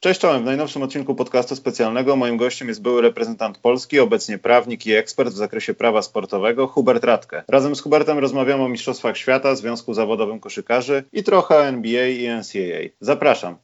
Cześć czołem, w najnowszym odcinku podcastu specjalnego moim gościem jest były reprezentant Polski, obecnie prawnik i ekspert w zakresie prawa sportowego Hubert Radke. Razem z Hubertem rozmawiamy o Mistrzostwach Świata, Związku Zawodowym Koszykarzy i trochę NBA i NCAA. Zapraszam.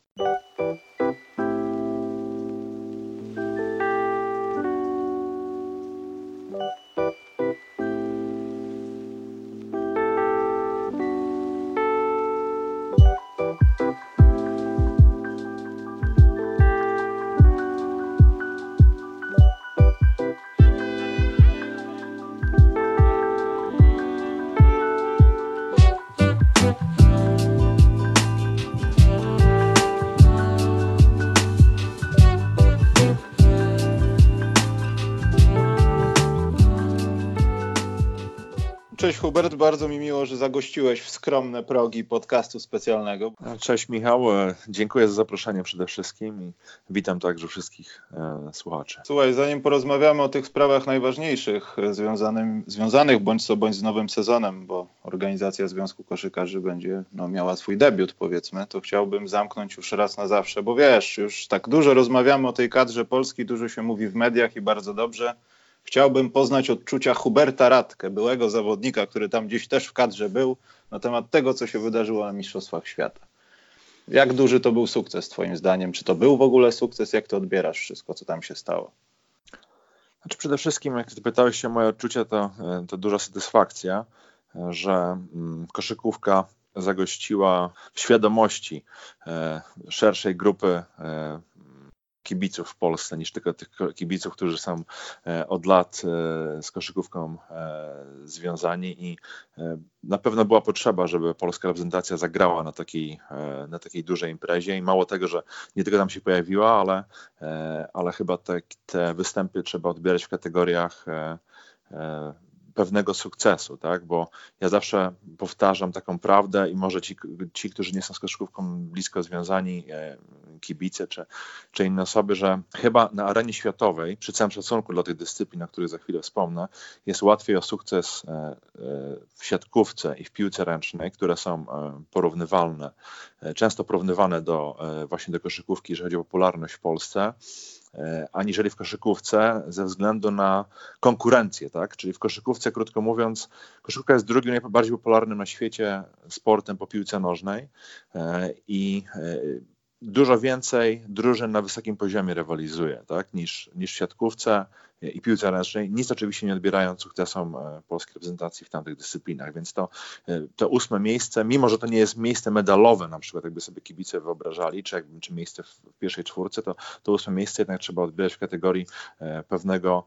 Hubert, bardzo mi miło, że zagościłeś w skromne progi podcastu specjalnego. Cześć Michał, e, dziękuję za zaproszenie przede wszystkim i witam także wszystkich e, słuchaczy. Słuchaj, zanim porozmawiamy o tych sprawach najważniejszych e, związanym, związanych bądź co bądź z nowym sezonem, bo organizacja Związku Koszykarzy będzie no, miała swój debiut powiedzmy, to chciałbym zamknąć już raz na zawsze, bo wiesz, już tak dużo rozmawiamy o tej kadrze Polski, dużo się mówi w mediach i bardzo dobrze. Chciałbym poznać odczucia Huberta Radke, byłego zawodnika, który tam gdzieś też w kadrze był, na temat tego, co się wydarzyło na Mistrzostwach Świata. Jak duży to był sukces, Twoim zdaniem? Czy to był w ogóle sukces? Jak to odbierasz wszystko, co tam się stało? Znaczy przede wszystkim, jak pytałeś się o moje odczucia, to, e, to duża satysfakcja, e, że mm, koszykówka zagościła w świadomości e, szerszej grupy kibiców w Polsce niż tylko tych kibiców, którzy są e, od lat e, z koszykówką e, związani i na pewno była potrzeba, żeby polska reprezentacja zagrała na takiej, na takiej dużej imprezie. I mało tego, że nie tylko tam się pojawiła, ale, ale chyba te, te występy trzeba odbierać w kategoriach pewnego sukcesu, tak? Bo ja zawsze powtarzam taką prawdę i może ci, ci którzy nie są z koszykówką blisko związani, e, kibice czy, czy inne osoby, że chyba na arenie światowej, przy całym szacunku dla tych dyscyplin, o których za chwilę wspomnę, jest łatwiej o sukces e, e, w siatkówce i w piłce ręcznej, które są porównywalne, często porównywane do właśnie do koszykówki, jeżeli chodzi o popularność w Polsce, aniżeli w koszykówce ze względu na konkurencję, tak? Czyli w koszykówce, krótko mówiąc, koszykówka jest drugim najbardziej popularnym na świecie sportem po piłce nożnej e, i e, dużo więcej drużyn na wysokim poziomie rywalizuje tak? niż, niż w siatkówce i piłce ręcznej, nic oczywiście nie odbierając sukcesom e, polskiej reprezentacji w tamtych dyscyplinach, więc to, e, to ósme miejsce, mimo że to nie jest miejsce medalowe na przykład, jakby sobie kibice wyobrażali, czy, jakby, czy miejsce w pierwszej czwórce, to, to ósme miejsce jednak trzeba odbierać w kategorii e, pewnego,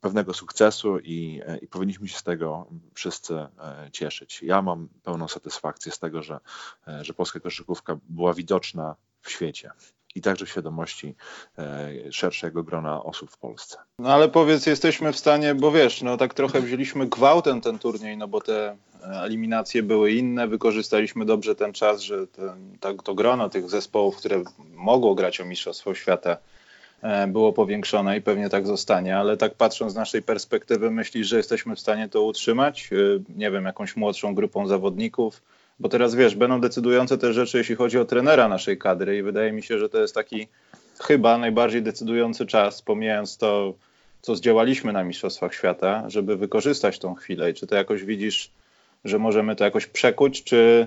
pewnego sukcesu i, i powinniśmy się z tego wszyscy cieszyć. Ja mam pełną satysfakcję z tego, że, że polska koszykówka była widoczna w świecie i także świadomości e, szerszego grona osób w Polsce. No ale powiedz, jesteśmy w stanie, bo wiesz, no tak trochę wzięliśmy gwałtem ten turniej, no bo te e, eliminacje były inne, wykorzystaliśmy dobrze ten czas, że ten, tak, to grono tych zespołów, które mogło grać o Mistrzostwo Świata e, było powiększone i pewnie tak zostanie, ale tak patrząc z naszej perspektywy, myślisz, że jesteśmy w stanie to utrzymać? Nie wiem, jakąś młodszą grupą zawodników, bo teraz wiesz, będą decydujące te rzeczy, jeśli chodzi o trenera naszej kadry i wydaje mi się, że to jest taki chyba najbardziej decydujący czas, pomijając to, co zdziałaliśmy na Mistrzostwach Świata, żeby wykorzystać tą chwilę. I czy to jakoś widzisz, że możemy to jakoś przekuć, czy,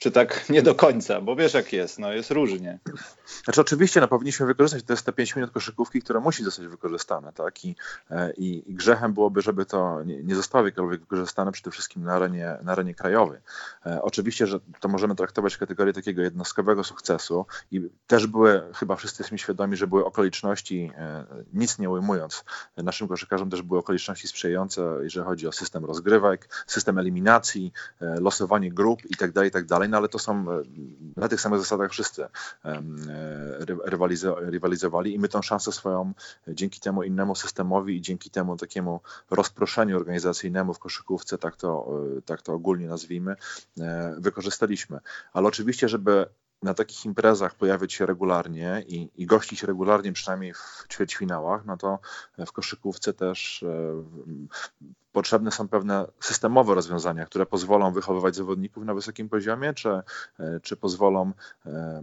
czy tak nie do końca, bo wiesz jak jest, no jest różnie. Znaczy oczywiście no, powinniśmy wykorzystać te, te 5 minut koszykówki, które musi zostać wykorzystane, tak? I, e, i, i grzechem byłoby, żeby to nie, nie zostało jakkolwiek wykorzystane przede wszystkim na arenie, na arenie krajowej. E, oczywiście, że to możemy traktować w kategorii takiego jednostkowego sukcesu i też były, chyba wszyscy jesteśmy świadomi, że były okoliczności, e, nic nie ujmując, naszym koszykarzom też były okoliczności sprzyjające, jeżeli chodzi o system rozgrywek, system eliminacji, e, losowanie grup itd., tak itd., tak no ale to są e, na tych samych zasadach wszyscy e, rywalizowali i my tą szansę swoją dzięki temu innemu systemowi i dzięki temu takiemu rozproszeniu organizacyjnemu w koszykówce, tak to, tak to ogólnie nazwijmy, wykorzystaliśmy. Ale oczywiście, żeby na takich imprezach pojawiać się regularnie i, i gościć regularnie, przynajmniej w ćwierćfinałach, no to w koszykówce też potrzebne są pewne systemowe rozwiązania, które pozwolą wychowywać zawodników na wysokim poziomie, czy, e, czy pozwolą e,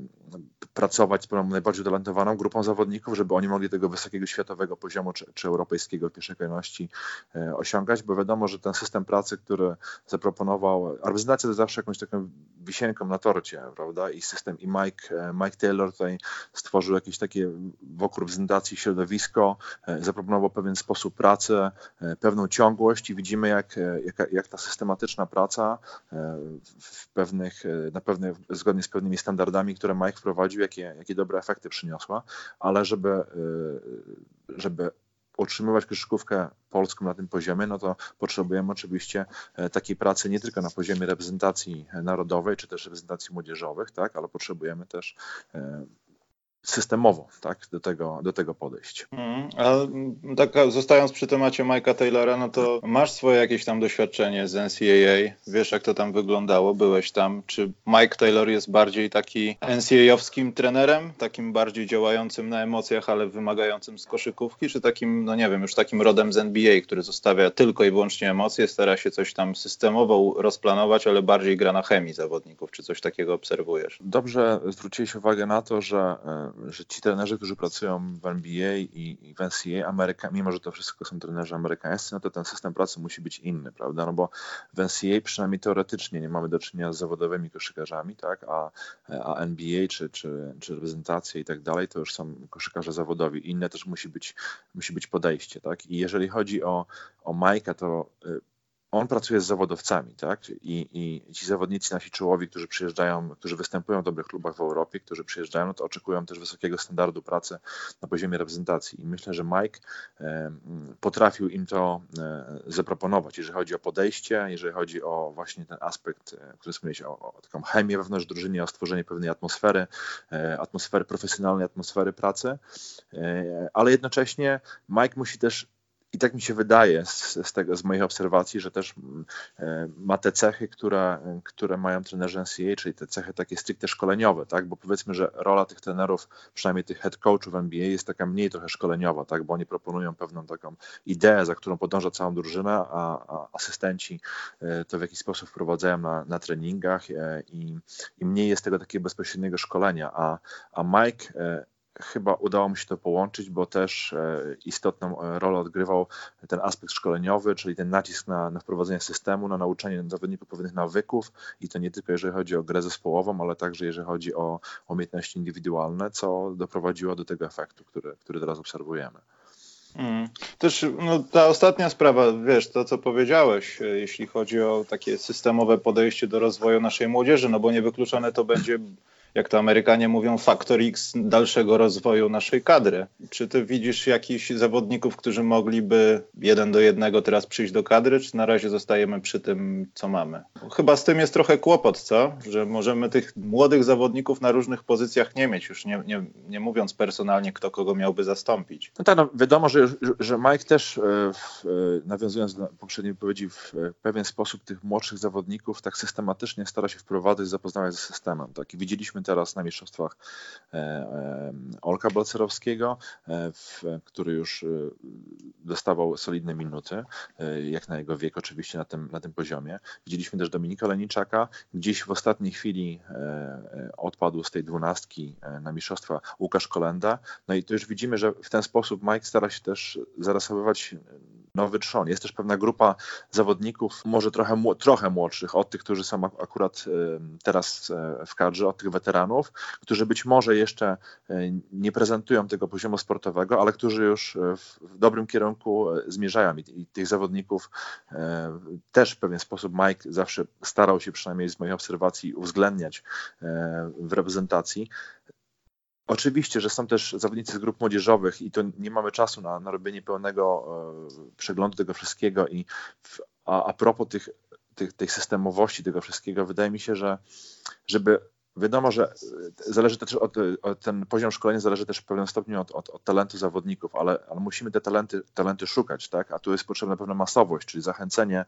pracować z najbardziej utalentowaną grupą zawodników, żeby oni mogli tego wysokiego światowego poziomu, czy, czy europejskiego w pierwszej kolejności e, osiągać, bo wiadomo, że ten system pracy, który zaproponował, reprezentacja to zawsze jakąś taką wisienką na torcie, prawda, i system, i Mike, Mike Taylor tutaj stworzył jakieś takie wokół reprezentacji środowisko, zaproponował pewien sposób pracy, pewną ciągłość, widzimy, jak, e, jak, jak ta systematyczna praca e, w pewnych, e, na pewnych, zgodnie z pewnymi standardami, które Mike wprowadził, jakie, jakie dobre efekty przyniosła, ale żeby, żeby utrzymywać koszykówkę polską na tym poziomie, no to potrzebujemy oczywiście takiej pracy nie tylko na poziomie reprezentacji narodowej, czy też reprezentacji młodzieżowych, tak, ale potrzebujemy też systemowo tak, do, tego, do tego podejść. Mm, a tak zostając przy temacie Mike'a Taylora, no to masz swoje jakieś tam doświadczenie z NCAA, wiesz jak to tam wyglądało, byłeś tam. Czy Mike Taylor jest bardziej taki NCAA-owskim trenerem, takim bardziej działającym na emocjach, ale wymagającym z koszykówki, czy takim, no nie wiem, już takim rodem z NBA, który zostawia tylko i wyłącznie emocje, stara się coś tam systemowo rozplanować, ale bardziej gra na chemii zawodników, czy coś takiego obserwujesz? Dobrze zwróciłeś uwagę na to, że e, że ci trenerzy, którzy pracują w NBA i, w NCAA, Ameryka, mimo że to wszystko są trenerzy amerykańscy, no to ten system pracy musi być inny, prawda? No bo w NCAA przynajmniej teoretycznie nie mamy do czynienia z zawodowymi koszykarzami, tak? A, a NBA czy, czy, czy reprezentacja i tak dalej to już są koszykarze zawodowi. Inne też musi być, musi być podejście, tak? I jeżeli chodzi o, o Majka, to y, on pracuje z zawodowcami, tak? I, I, ci zawodnicy nasi czołowi, którzy przyjeżdżają, którzy występują w dobrych klubach w Europie, którzy przyjeżdżają, no to oczekują też wysokiego standardu pracy na poziomie reprezentacji. I myślę, że Mike potrafił im to e, zaproponować, jeżeli chodzi o podejście, jeżeli chodzi o właśnie ten aspekt, e, który wspomniałeś, o, o taką chemię wewnątrz drużyny, o stworzenie pewnej atmosfery, e, atmosfery profesjonalnej, atmosfery pracy, ale jednocześnie Mike musi też i tak mi się wydaje z, z, tego, z moich obserwacji, że też mm, e, ma te cechy, które, które mają trenerzy NCAA, czyli te cechy takie stricte szkoleniowe, tak? Bo powiedzmy, że rola tych trenerów, przynajmniej tych head coachów NBA jest taka mniej trochę szkoleniowa, tak? Bo oni proponują pewną taką ideę, za którą podąża całą drużyna, a, a asystenci e, to w jakiś sposób wprowadzają na, na treningach e, i, i mniej jest tego takiego bezpośredniego szkolenia, a, a Mike chyba udało mi się to połączyć, bo też e, istotną e, rolę odgrywał ten aspekt szkoleniowy, czyli ten nacisk na, na wprowadzenie systemu, na nauczanie zawodników pewnych nawyków i to nie tylko jeżeli chodzi o grę zespołową, ale także jeżeli chodzi o, umiejętności indywidualne, co doprowadziło do tego efektu, który, który teraz obserwujemy. Mm. Też no, ta ostatnia sprawa, wiesz, to co powiedziałeś, e, jeśli chodzi o takie systemowe podejście do rozwoju naszej młodzieży, no bo niewykluczone to będzie jak to Amerykanie mówią, faktor X dalszego rozwoju naszej kadry. Czy ty widzisz jakichś zawodników, którzy mogliby jeden do jednego teraz przyjść do kadry, czy na razie zostajemy przy tym, co mamy? Chyba z tym jest trochę kłopot, co? Że możemy tych młodych zawodników na różnych pozycjach nie mieć, już nie, nie, nie mówiąc personalnie, kto kogo miałby zastąpić. No tak, no wiadomo, że, że Mike też, e, e, nawiązując do poprzedniej wypowiedzi, w pewien sposób tych młodszych zawodników tak systematycznie stara się wprowadzać, zapoznawać z systemem. Tak? I widzieliśmy teraz na mistrzostwach e, e, Olka Balcerowskiego, e, który już dostawał solidne minuty, jak na jego wiek oczywiście na tym, na tym poziomie. Widzieliśmy też Dominika Leniczaka, gdzieś w ostatniej chwili odpadł z tej dwunastki na mistrzostwa Łukasz Kolenda. No i tu już widzimy, że w ten sposób Mike stara się też zarasowywać nowy trzon. Jest też pewna grupa zawodników, może trochę, trochę młodszych, od tych, którzy są akurat teraz w kadrze, od tych weteranów, którzy być może jeszcze e, nie prezentują tego poziomu sportowego, ale którzy już e, w dobrym kierunku e, zmierzają i tych zawodników też w pewien sposób Mike zawsze starał się przynajmniej z mojej obserwacji uwzględniać w reprezentacji. Oczywiście, że są też zawodnicy z grup młodzieżowych i to nie mamy czasu na, na robienie pełnego e, przeglądu tego wszystkiego i w, a, a propos tych, tych, tej systemowości tego wszystkiego, wydaje mi się, że żeby wiadomo, że zależy też od, od, ten poziom szkolenia zależy też w pewnym stopniu od, od, od talentu zawodników, ale, ale, musimy te talenty, talenty szukać, tak? A tu jest potrzebna pewna masowość, czyli zachęcenie,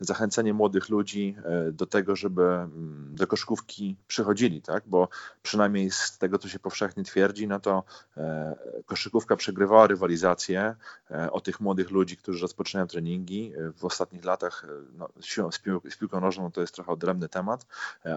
zachęcenie młodych ludzi e, do tego, żeby mm, do koszykówki przychodzili, tak? Bo przynajmniej z tego, co się powszechnie twierdzi, no to e, koszykówka przegrywała rywalizację o tych młodych ludzi, którzy rozpoczynają treningi. W ostatnich latach no, z, pił, z piłką nożną to jest trochę odrębny temat,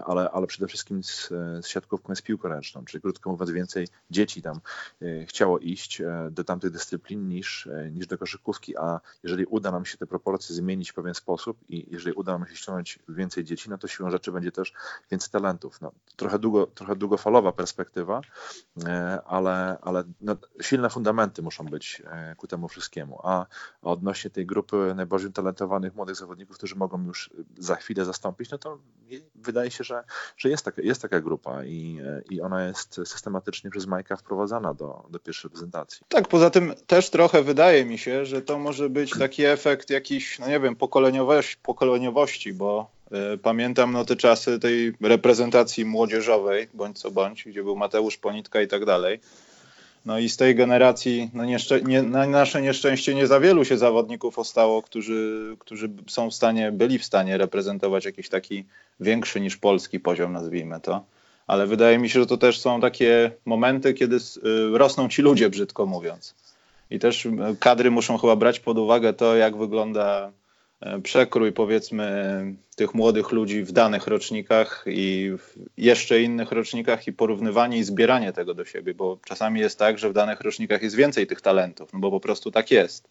ale, ale przede wszystkim z, z siatkówką z piłką ręczną, czyli krótko mówiąc więcej dzieci tam e, chciało iść e, do tamtych dyscyplin niż, e, niż do koszykówki, a jeżeli uda nam się te proporcje zmienić w pewien sposób i jeżeli uda nam się ściągnąć więcej dzieci, no to siłą rzeczy będzie też więcej talentów. No, trochę, długo, trochę długofalowa perspektywa, ale, ale no, silne fundamenty muszą być ku temu wszystkiemu. A odnośnie tej grupy najbardziej talentowanych młodych zawodników, którzy mogą już za chwilę zastąpić, no to wydaje się, że, że jest, taka, jest taka grupa i, i ona jest systematycznie przez Majka wprowadzana do, do pierwszej prezentacji. Tak, poza tym też trochę wydaje mi się, że to może być taki efekt jakiś, no nie wiem, pokoleniowości, pokoleniowości bo y, pamiętam no te czasy tej reprezentacji młodzieżowej, bądź co bądź, gdzie był Mateusz Ponitka i tak dalej. No i z tej generacji, no nie, na nasze nieszczęście nie za wielu się zawodników ostało, którzy, którzy są w stanie, byli w stanie reprezentować jakiś taki większy niż polski poziom, nazwijmy to. Ale wydaje mi się, że to też są takie momenty, kiedy y, rosną ci ludzie, brzydko mówiąc. I też y, kadry muszą chyba brać pod uwagę to, jak wygląda przekrój, powiedzmy, tych młodych ludzi w danych rocznikach i w jeszcze innych rocznikach i porównywanie i zbieranie tego do siebie, bo czasami jest tak, że w danych rocznikach jest więcej tych talentów, no bo po prostu tak jest.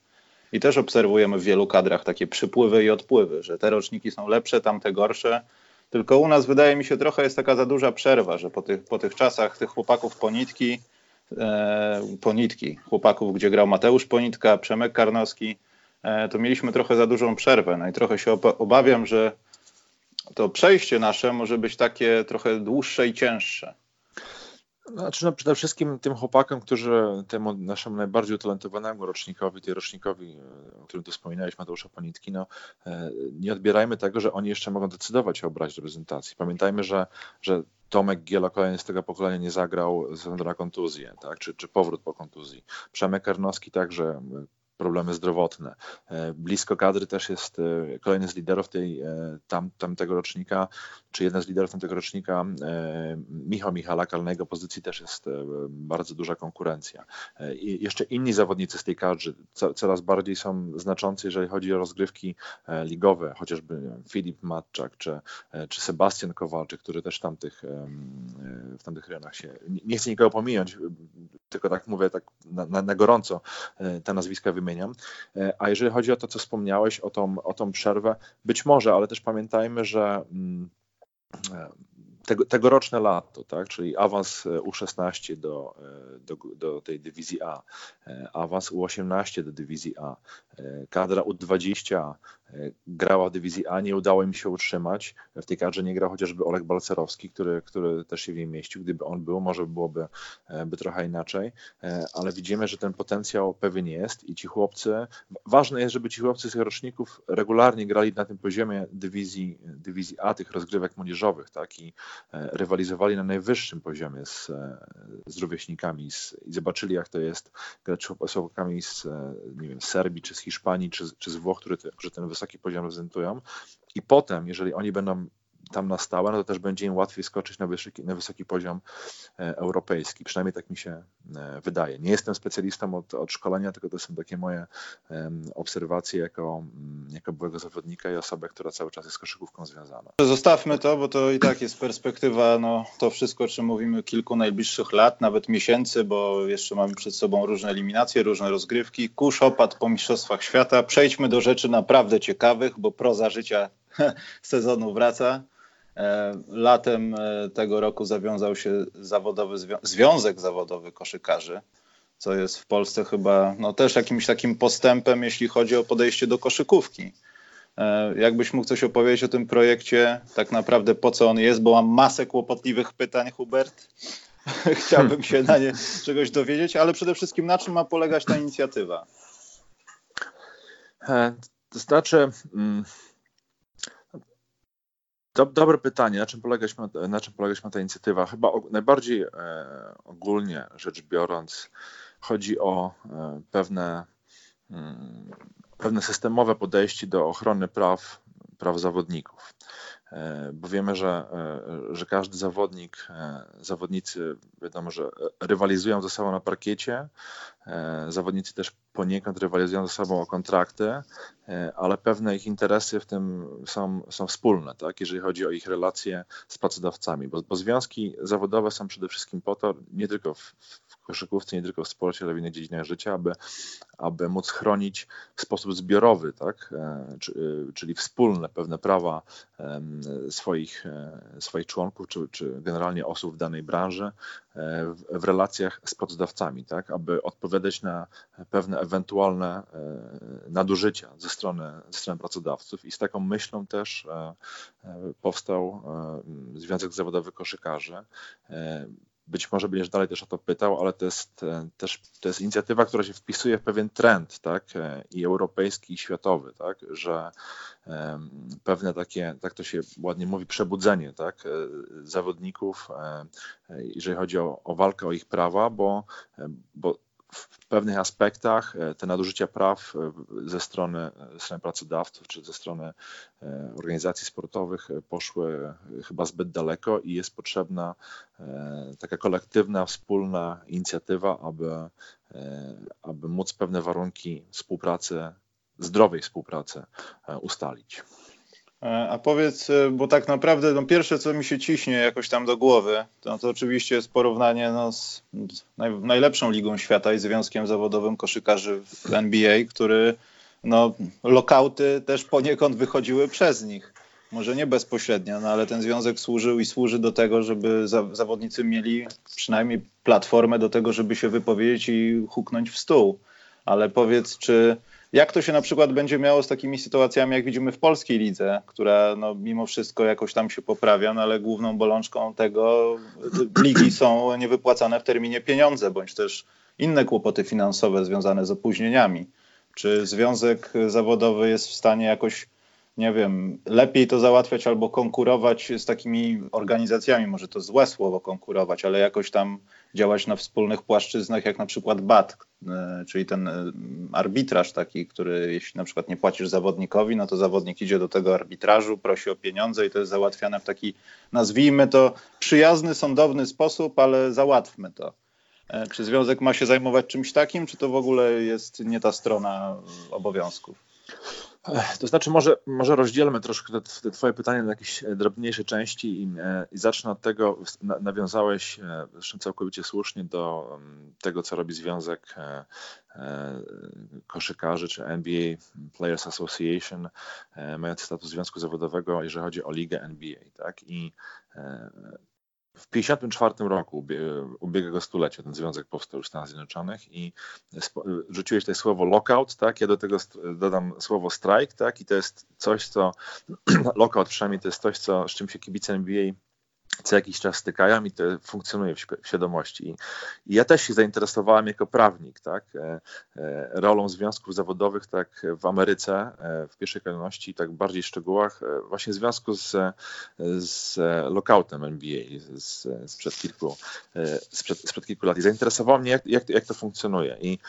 I też obserwujemy w wielu kadrach takie przypływy i odpływy, że te roczniki są lepsze, tamte gorsze, tylko u nas wydaje mi się trochę jest taka za duża przerwa, że po tych, po tych czasach tych chłopaków ponitki, e, ponitki, chłopaków, gdzie grał Mateusz Ponitka, Przemek Karnowski, e, to mieliśmy trochę za dużą przerwę. No i trochę się obawiam, że to przejście nasze może być takie trochę dłuższe i cięższe. Znaczy, no przede wszystkim tym chłopakom, którzy temu naszemu najbardziej utalentowanemu rocznikowi, tej rocznikowi, e, o którym tu wspominałeś, Mateusza Ponitki, no, e, nie odbierajmy tego, że oni jeszcze mogą decydować o obrazie reprezentacji. Pamiętajmy, że, że Tomek Gielo kolejny z tego pokolenia nie zagrał ze względu na kontuzję, tak? czy, czy powrót po kontuzji. Przemek Karnowski także problemy zdrowotne. E, blisko kadry też jest e, kolejny z liderów tej, e, tam, tamtego rocznika, czy jeden z liderów tamtego rocznika, Michał Michalak, ale na jego pozycji też jest bardzo duża konkurencja. I jeszcze inni zawodnicy z tej kadry coraz bardziej są znaczący, jeżeli chodzi o rozgrywki ligowe, chociażby Filip Matczak, czy, czy Sebastian Kowalczyk, który też tamtych, w tamtych rejonach się, nie chcę nikogo pominąć, tylko tak mówię tak na, na, na gorąco te nazwiska wymienić, wymieniam. E, a jeżeli chodzi o to, co wspomniałeś, o tą, o tą przerwę, być może, ale też pamiętajmy, że mm, e, tego, tegoroczne lato, tak, czyli awans e, U16 do, do, do tej dywizji A, awans U18 do dywizji A, kadra U20, grała w dywizji A, nie udało im się utrzymać. W tej kadrze nie grał chociażby Olek Balcerowski, który, który też się w niej mieścił. Gdyby on był, może byłoby e, by trochę inaczej, e, ale widzimy, że ten potencjał pewien jest i ci chłopcy, ważne jest, żeby ci chłopcy z tych roczników regularnie grali na tym poziomie dywizji, dywizji A, tych rozgrywek młodzieżowych, tak, i e, rywalizowali na najwyższym poziomie z, z rówieśnikami z, i zobaczyli, jak to jest grać z chłopakami z, nie wiem, Serbii, czy z Hiszpanii, czy, czy z Włoch, którzy ten wysoki poziom reprezentują. I potem, jeżeli oni będą tam na stałe, no to też będzie im łatwiej skoczyć na wysoki, na wysoki poziom e, europejski. Przynajmniej tak mi się e, wydaje. Nie jestem specjalistą od, od szkolenia, tylko to są takie moje obserwacje jako, mm, jako byłego zawodnika i osoby, która cały czas jest koszykówką związana. Zostawmy to, bo to i tak jest perspektywa, no to wszystko, o czym mówimy, kilku najbliższych lat, nawet miesięcy, bo jeszcze mamy przed sobą różne eliminacje, różne rozgrywki. Kurz opadł po Mistrzostwach Świata. Przejdźmy do rzeczy naprawdę ciekawych, bo proza życia sezonu wraca. E, latem e, tego roku zawiązał się zawodowy Związek Zawodowy Koszykarzy, co jest w Polsce chyba no, też jakimś takim postępem, jeśli chodzi o podejście do koszykówki. E, jakbyś mógł coś opowiedzieć o tym projekcie, tak naprawdę po co on jest, bo mam masę kłopotliwych pytań, Hubert. Chciałbym się na nie czegoś dowiedzieć, ale przede wszystkim na czym ma polegać ta inicjatywa? To znaczy, Dobre pytanie, na czym, polegaliśmy, na czym polegaliśmy ta inicjatywa? Chyba najbardziej e, ogólnie rzecz biorąc, chodzi o e, pewne, mm, pewne systemowe podejście do ochrony praw, praw zawodników. E, bo wiemy, że, że każdy zawodnik, zawodnicy wiadomo, że rywalizują ze sobą na parkiecie, zawodnicy też poniekąd rywalizują ze sobą o kontrakty, e, ale pewne ich interesy w tym są, są wspólne, tak? jeżeli chodzi o ich relacje z pracodawcami, bo, bo związki zawodowe są przede wszystkim po to, nie tylko w, w koszykówce, nie tylko w sporcie, ale w innych dziedzinach życia, aby, aby móc chronić w sposób zbiorowy, tak? E, e, czyli wspólne pewne prawa swoich, swoich członków, czy, czy generalnie osób w danej branży w, w relacjach z pracodawcami, tak? aby odpowiadać na pewne ewentualne e, nadużycia ze strony, ze strony pracodawców i z taką myślą też e, e, powstał Związek Zawodowy Koszykarzy. Być może będziesz dalej też o to pytał, ale to jest też to jest inicjatywa, która się wpisuje w pewien trend, tak, i europejski, i światowy, tak, że pewne takie, tak to się ładnie mówi, przebudzenie, tak, zawodników, jeżeli chodzi o, o walkę o ich prawa, bo, bo pewnych aspektach e, te nadużycia praw e, ze strony, ze strony pracodawców czy ze strony e, organizacji sportowych poszły chyba zbyt daleko i jest potrzebna taka kolektywna, wspólna inicjatywa, aby, aby móc pewne warunki współpracy, zdrowej współpracy ustalić. E, a powiedz, e, bo tak naprawdę no pierwsze, co mi się ciśnie jakoś tam do głowy, to, oczywiście jest porównanie no, z naj, najlepszą ligą świata i związkiem zawodowym koszykarzy w NBA, który no, lokauty też poniekąd wychodziły przez nich. Może nie bezpośrednio, no, ale ten związek służył i służy do tego, żeby za, zawodnicy mieli przynajmniej platformę do tego, żeby się wypowiedzieć i huknąć w stół. Ale powiedz, czy jak to się na przykład będzie miało z takimi sytuacjami, jak widzimy w polskiej lidze, która no, mimo wszystko jakoś tam się poprawia, no, ale główną bolączką tego ligi są niewypłacane w terminie pieniądze, bądź też inne kłopoty finansowe związane z opóźnieniami. Czy związek zawodowy jest w stanie jakoś nie wiem, lepiej to załatwiać albo konkurować z takimi organizacjami, może to złe słowo konkurować, ale jakoś tam działać na wspólnych płaszczyznach, jak na przykład BAT, e, czyli ten e, arbitraż taki, który jeśli na przykład nie płacisz zawodnikowi, no to zawodnik idzie do tego arbitrażu, prosi o pieniądze i to jest załatwiane w taki, nazwijmy to, przyjazny, sądowny sposób, ale załatwmy to. E, czy związek ma się zajmować czymś takim, czy to w ogóle jest nie ta strona obowiązków? To znaczy, może, może rozdzielmy troszkę te, te Twoje pytania na jakieś drobniejsze części i, e, i zacznę od tego, nawiązałeś e, zresztą całkowicie słusznie do mm, tego, co robi Związek e, Koszykarzy czy NBA Players Association, mający status związku zawodowego, jeżeli chodzi o ligę NBA. Tak? I w 1954 roku ubiegłego stulecia ten związek powstał w Stanach Zjednoczonych i rzuciłeś tutaj słowo lockout, tak? Ja do tego dodam słowo strike, tak? I to jest coś, co lockout przynajmniej to jest coś, co, z czym się kibice NBA co jakiś czas stykają i to funkcjonuje w świadomości. I ja też się zainteresowałem jako prawnik, tak, e, e, rolą związków zawodowych tak w Ameryce e, w pierwszej kolejności, tak bardziej szczegółach, właśnie w związku z, z lockoutem NBA z, sprzed, kilku, sprzed, sprzed kilku lat. I zainteresowało mnie, jak, jak, jak to funkcjonuje. I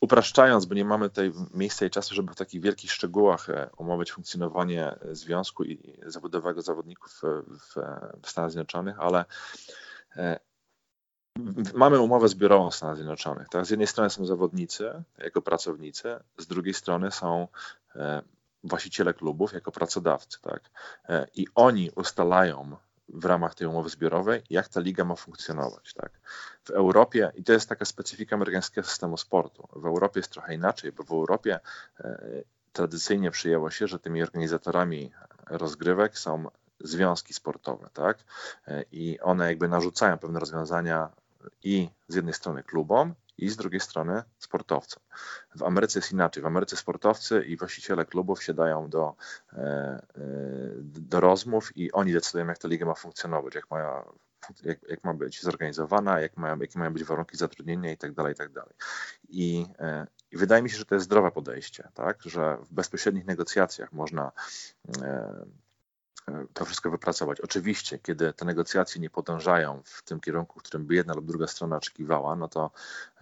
upraszczając, bo nie mamy tutaj miejsca i czasu, żeby w takich wielkich szczegółach omawiać funkcjonowanie związku i zawodowego zawodników w, w Stanach Zjednoczonych, ale e, mamy umowę zbiorową w Stanach Zjednoczonych. Tak? Z jednej strony są zawodnicy jako pracownicy, z drugiej strony są e, właściciele klubów jako pracodawcy. Tak? E, I oni ustalają w ramach tej umowy zbiorowej, jak ta liga ma funkcjonować. Tak? W Europie, i to jest taka specyfika amerykańskiego systemu sportu, w Europie jest trochę inaczej, bo w Europie tradycyjnie przyjęło się, że tymi organizatorami rozgrywek są związki sportowe, tak? E, I one jakby narzucają pewne rozwiązania i z jednej strony klubom, i z drugiej strony sportowcom. W Ameryce jest inaczej. W Ameryce sportowcy i właściciele klubów siadają do, e, e, do rozmów i oni decydują, jak ta liga ma funkcjonować, jak ma, jak, jak ma być zorganizowana, jak mają, jakie mają być warunki zatrudnienia itd. Tak itd. Tak I, i wydaje mi się, że to jest zdrowe podejście, tak? że w bezpośrednich negocjacjach można to wszystko wypracować. Oczywiście, kiedy te negocjacje nie podążają w tym kierunku, w którym by jedna lub druga strona oczekiwała, no to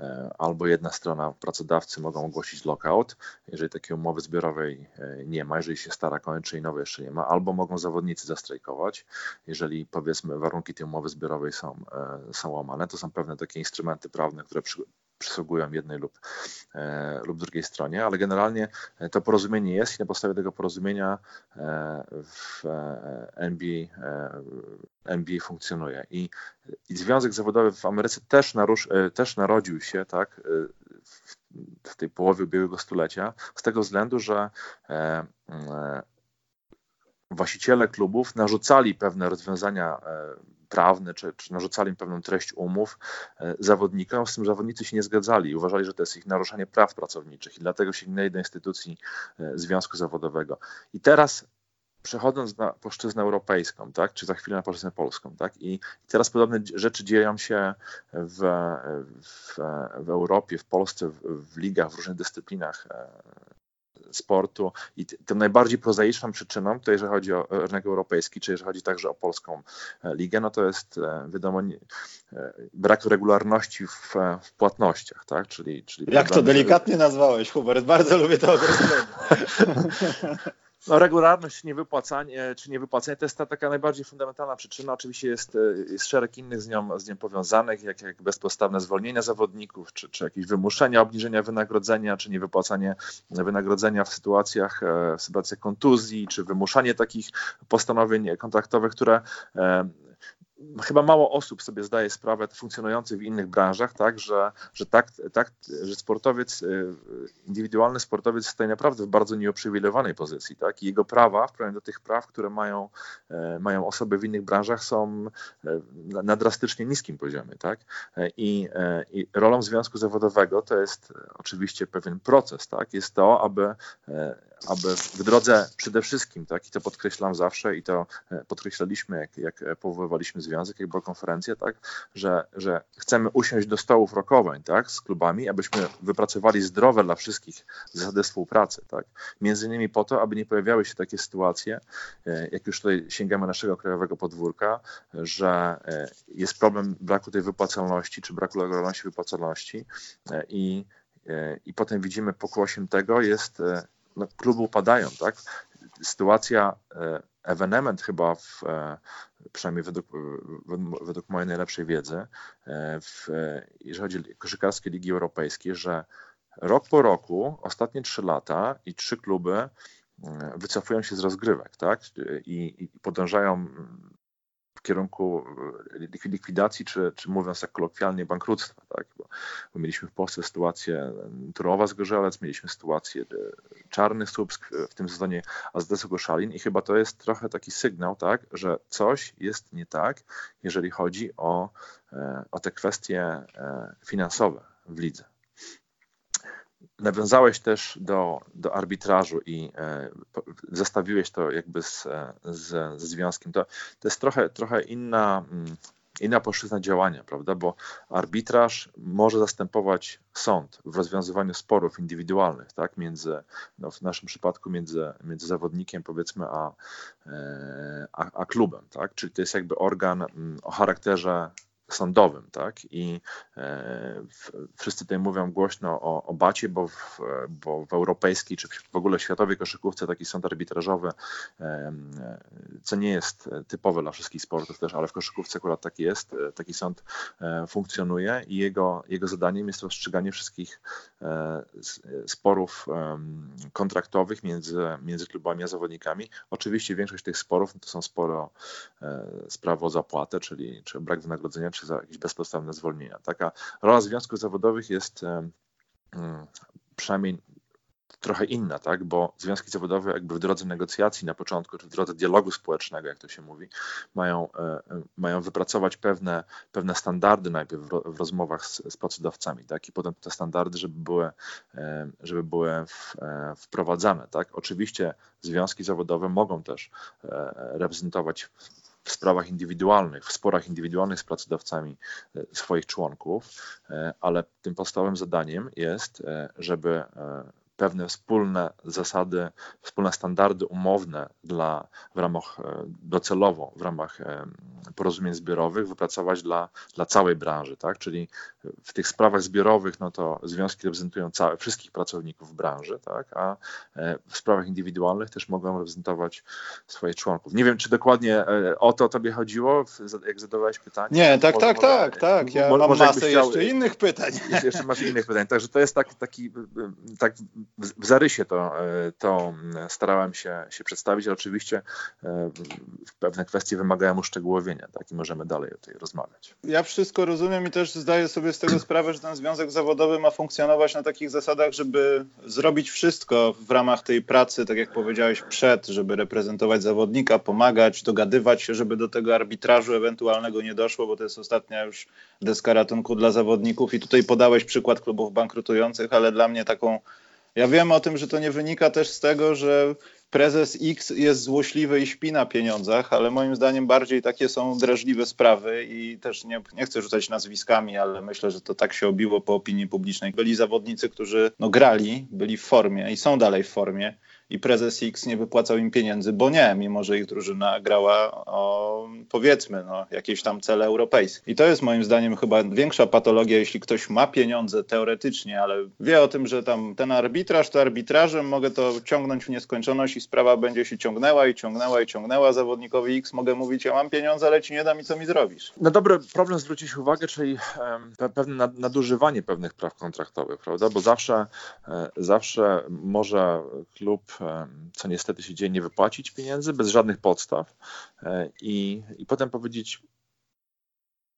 e, albo jedna strona, pracodawcy mogą ogłosić lockout, jeżeli takiej umowy zbiorowej e, nie ma, jeżeli się stara kończy i nowej jeszcze nie ma, albo mogą zawodnicy zastrajkować, jeżeli powiedzmy warunki tej umowy zbiorowej są, e, są łamane. To są pewne takie instrumenty prawne, które przy, przysługują jednej lub, e, lub drugiej stronie, ale generalnie to porozumienie jest i na podstawie tego porozumienia e, w NBA, NBA funkcjonuje. I, I Związek Zawodowy w Ameryce też, narusz, też narodził się tak, w, w tej połowie ubiegłego stulecia z tego względu, że właściciele klubów narzucali pewne rozwiązania prawne, czy, czy narzucali im pewną treść umów e, zawodnikom, z tym zawodnicy się nie zgadzali. Uważali, że to jest ich naruszanie praw pracowniczych i dlatego sięgnęli do instytucji e, Związku Zawodowego. I teraz przechodząc na płaszczyznę europejską, tak, czy za chwilę na płaszczyznę polską, tak, i teraz podobne rzeczy dzieją się w, w, w Europie, w Polsce, w, w ligach, w różnych dyscyplinach e, sportu i tą najbardziej prozaiczną przyczyną, to jeżeli chodzi o rynek europejski, czy jeżeli chodzi także o polską e, ligę, no to jest e, wiadomo e, brak regularności w, w płatnościach, tak? Czyli, czyli Jak to delikatnie nazwałeś, Hubert? Bardzo lubię to określenie. No, regularność niewypłacanie, czy niewypłacanie to jest ta taka najbardziej fundamentalna przyczyna. Oczywiście jest, e, jest szereg innych z nią, z nią powiązanych, jak, jak bezpodstawne zwolnienia zawodników, czy, czy jakieś wymuszenia obniżenia wynagrodzenia, czy niewypłacanie wynagrodzenia w sytuacjach, e, w sytuacjach kontuzji, czy wymuszanie takich postanowień kontraktowych, które e, chyba mało osób sobie zdaje sprawę funkcjonujących w innych branżach, tak, że, że, tak, tak, że sportowiec, y, indywidualny sportowiec stoi naprawdę w bardzo nieuprzywilejowanej pozycji, tak, i jego prawa, w do tych praw, które mają, e, mają osoby w innych branżach, są e, na drastycznie niskim poziomie, tak, e, i, i rolą związku zawodowego to jest oczywiście pewien proces, tak, jest to, aby aby w drodze przede wszystkim, tak, i to podkreślam zawsze i to podkreślaliśmy, jak, jak powoływaliśmy związek, jak była konferencja, tak, że, że chcemy usiąść do stołów rokowań tak, z klubami, abyśmy wypracowali zdrowe dla wszystkich zasady współpracy. Tak, między innymi po to, aby nie pojawiały się takie sytuacje, e, jak już tutaj sięgamy naszego krajowego podwórka, że e, jest problem braku tej wypłacalności, czy braku regularności wypłacalności i i potem widzimy pokłosiem tego jest no, kluby upadają, tak? Sytuacja, e, ewenement chyba, w, e, przynajmniej według, według mojej najlepszej wiedzy, e, w, jeżeli chodzi o koszykarskie ligi europejskie, że rok po roku, ostatnie trzy lata i trzy kluby wycofują się z rozgrywek, tak? I, i podążają w kierunku e, likwidacji, czy, czy mówiąc tak kolokwialnie, bankructwa. Tak? Bo, bo mieliśmy w Polsce sytuację Turowa z Gorzelec, mieliśmy sytuację e, Czarny Słupsk, w tym sezonie Azdesu Goszalin i chyba to jest trochę taki sygnał, tak, że coś jest nie tak, jeżeli chodzi o, e, o te kwestie finansowe w lidze nawiązałeś też do, do arbitrażu i e, zestawiłeś to jakby z, z, ze związkiem. To, to jest trochę, trochę inna, mm, inna płaszczyzna działania, prawda? Bo arbitraż może zastępować sąd w rozwiązywaniu sporów indywidualnych, tak? Między, no w naszym przypadku między, między zawodnikiem powiedzmy a, e, a, a klubem, tak? Czyli to jest jakby organ mm, o charakterze sądowym, tak? I e, wszyscy tutaj mówią głośno o, o bacie, bo w, bo w europejskiej czy w ogóle światowej koszykówce taki sąd arbitrażowy, e, co nie jest typowe dla wszystkich sportów też, ale w koszykówce akurat tak jest, e, taki sąd funkcjonuje i jego, jego zadaniem jest rozstrzyganie wszystkich sporów kontraktowych między, między klubami a zawodnikami. Oczywiście większość tych sporów to są sporo sprawy o zapłatę, czyli czy brak wynagrodzenia, czy za jakieś bezpodstawne zwolnienia. Taka rola związków zawodowych jest przynajmniej trochę inna, tak? bo związki zawodowe jakby w drodze negocjacji na początku, czy w drodze dialogu społecznego, jak to się mówi, mają, e, e, mają wypracować pewne, pewne standardy najpierw w rozmowach z, z pracodawcami, tak? i potem te standardy, żeby były, e, żeby były w, wprowadzane. Tak? Oczywiście związki zawodowe mogą też reprezentować w sprawach indywidualnych, w sporach indywidualnych z pracodawcami e, swoich członków, e, ale tym podstawowym zadaniem jest, e, żeby pewne wspólne zasady, wspólne standardy umowne dla, w ramach e, docelowo, w ramach e, porozumień zbiorowych wypracować dla, dla całej branży, tak? Czyli w tych sprawach zbiorowych, no to związki reprezentują całe, wszystkich pracowników branży, tak? A e, w sprawach indywidualnych też mogą reprezentować swoich członków. Nie wiem, czy dokładnie o to tobie chodziło, jak zadawałeś pytanie? Nie, tak, może, tak, może, tak, tak. Ja może, mam masę chciał, jeszcze innych pytań. Jeszcze masz innych pytań. Także to jest tak, taki, tak w zarysie to, e, to starałem się, się przedstawić, ale oczywiście e, pewne kwestie wymagają uszczegółowienia, tak, i możemy dalej o tej rozmawiać. Ja wszystko rozumiem i też zdaję sobie z tego sprawę, że ten związek zawodowy ma funkcjonować na takich zasadach, żeby zrobić wszystko w ramach tej pracy, tak jak powiedziałeś, przed, żeby reprezentować zawodnika, pomagać, dogadywać się, żeby do tego arbitrażu ewentualnego nie doszło, bo to jest ostatnia już deska ratunku dla zawodników i tutaj podałeś przykład klubów bankrutujących, ale dla mnie taką ja wiem o tym, że to nie wynika też z tego, że prezes X jest złośliwy i śpi na pieniądzach, ale moim zdaniem bardziej takie są drażliwe sprawy i też nie, nie chcę rzucać nazwiskami, ale myślę, że to tak się obiło po opinii publicznej. Byli zawodnicy, którzy no, grali, byli w formie i są dalej w formie i prezes X nie wypłacał im pieniędzy, bo nie, mimo że ich drużyna grała o powiedzmy no, jakieś tam cele europejskie. I to jest moim zdaniem chyba większa patologia, jeśli ktoś ma pieniądze teoretycznie, ale wie o tym, że tam ten arbitraż to arbitrażem, mogę to ciągnąć w nieskończoność i sprawa będzie się ciągnęła i ciągnęła i ciągnęła. Zawodnikowi X mogę mówić, ja mam pieniądze, ale ci nie dam i co mi zrobisz. Na dobry problem zwrócić uwagę, czyli pewne nadużywanie pewnych praw kontraktowych, prawda? Bo zawsze, e, zawsze może klub co niestety się dzieje, nie wypłacić pieniędzy bez żadnych podstaw e, i, i potem powiedzieć,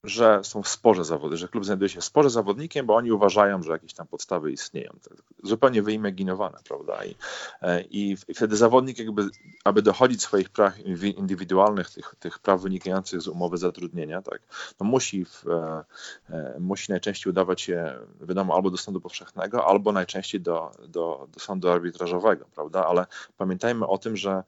że są w sporze zawody, że klub znajduje się w sporze zawodnikiem, bo oni uważają, że jakieś tam podstawy istnieją. Zupełnie wyimaginowane, prawda? I, e, i, wtedy zawodnik jakby, aby dochodzić swoich praw indywidualnych, tych, tych praw wynikających z umowy zatrudnienia, tak, no musi, w, e, e, musi najczęściej udawać się, wiadomo, albo do sądu powszechnego, albo najczęściej do, do, do sądu arbitrażowego, prawda? Ale pamiętajmy o tym, że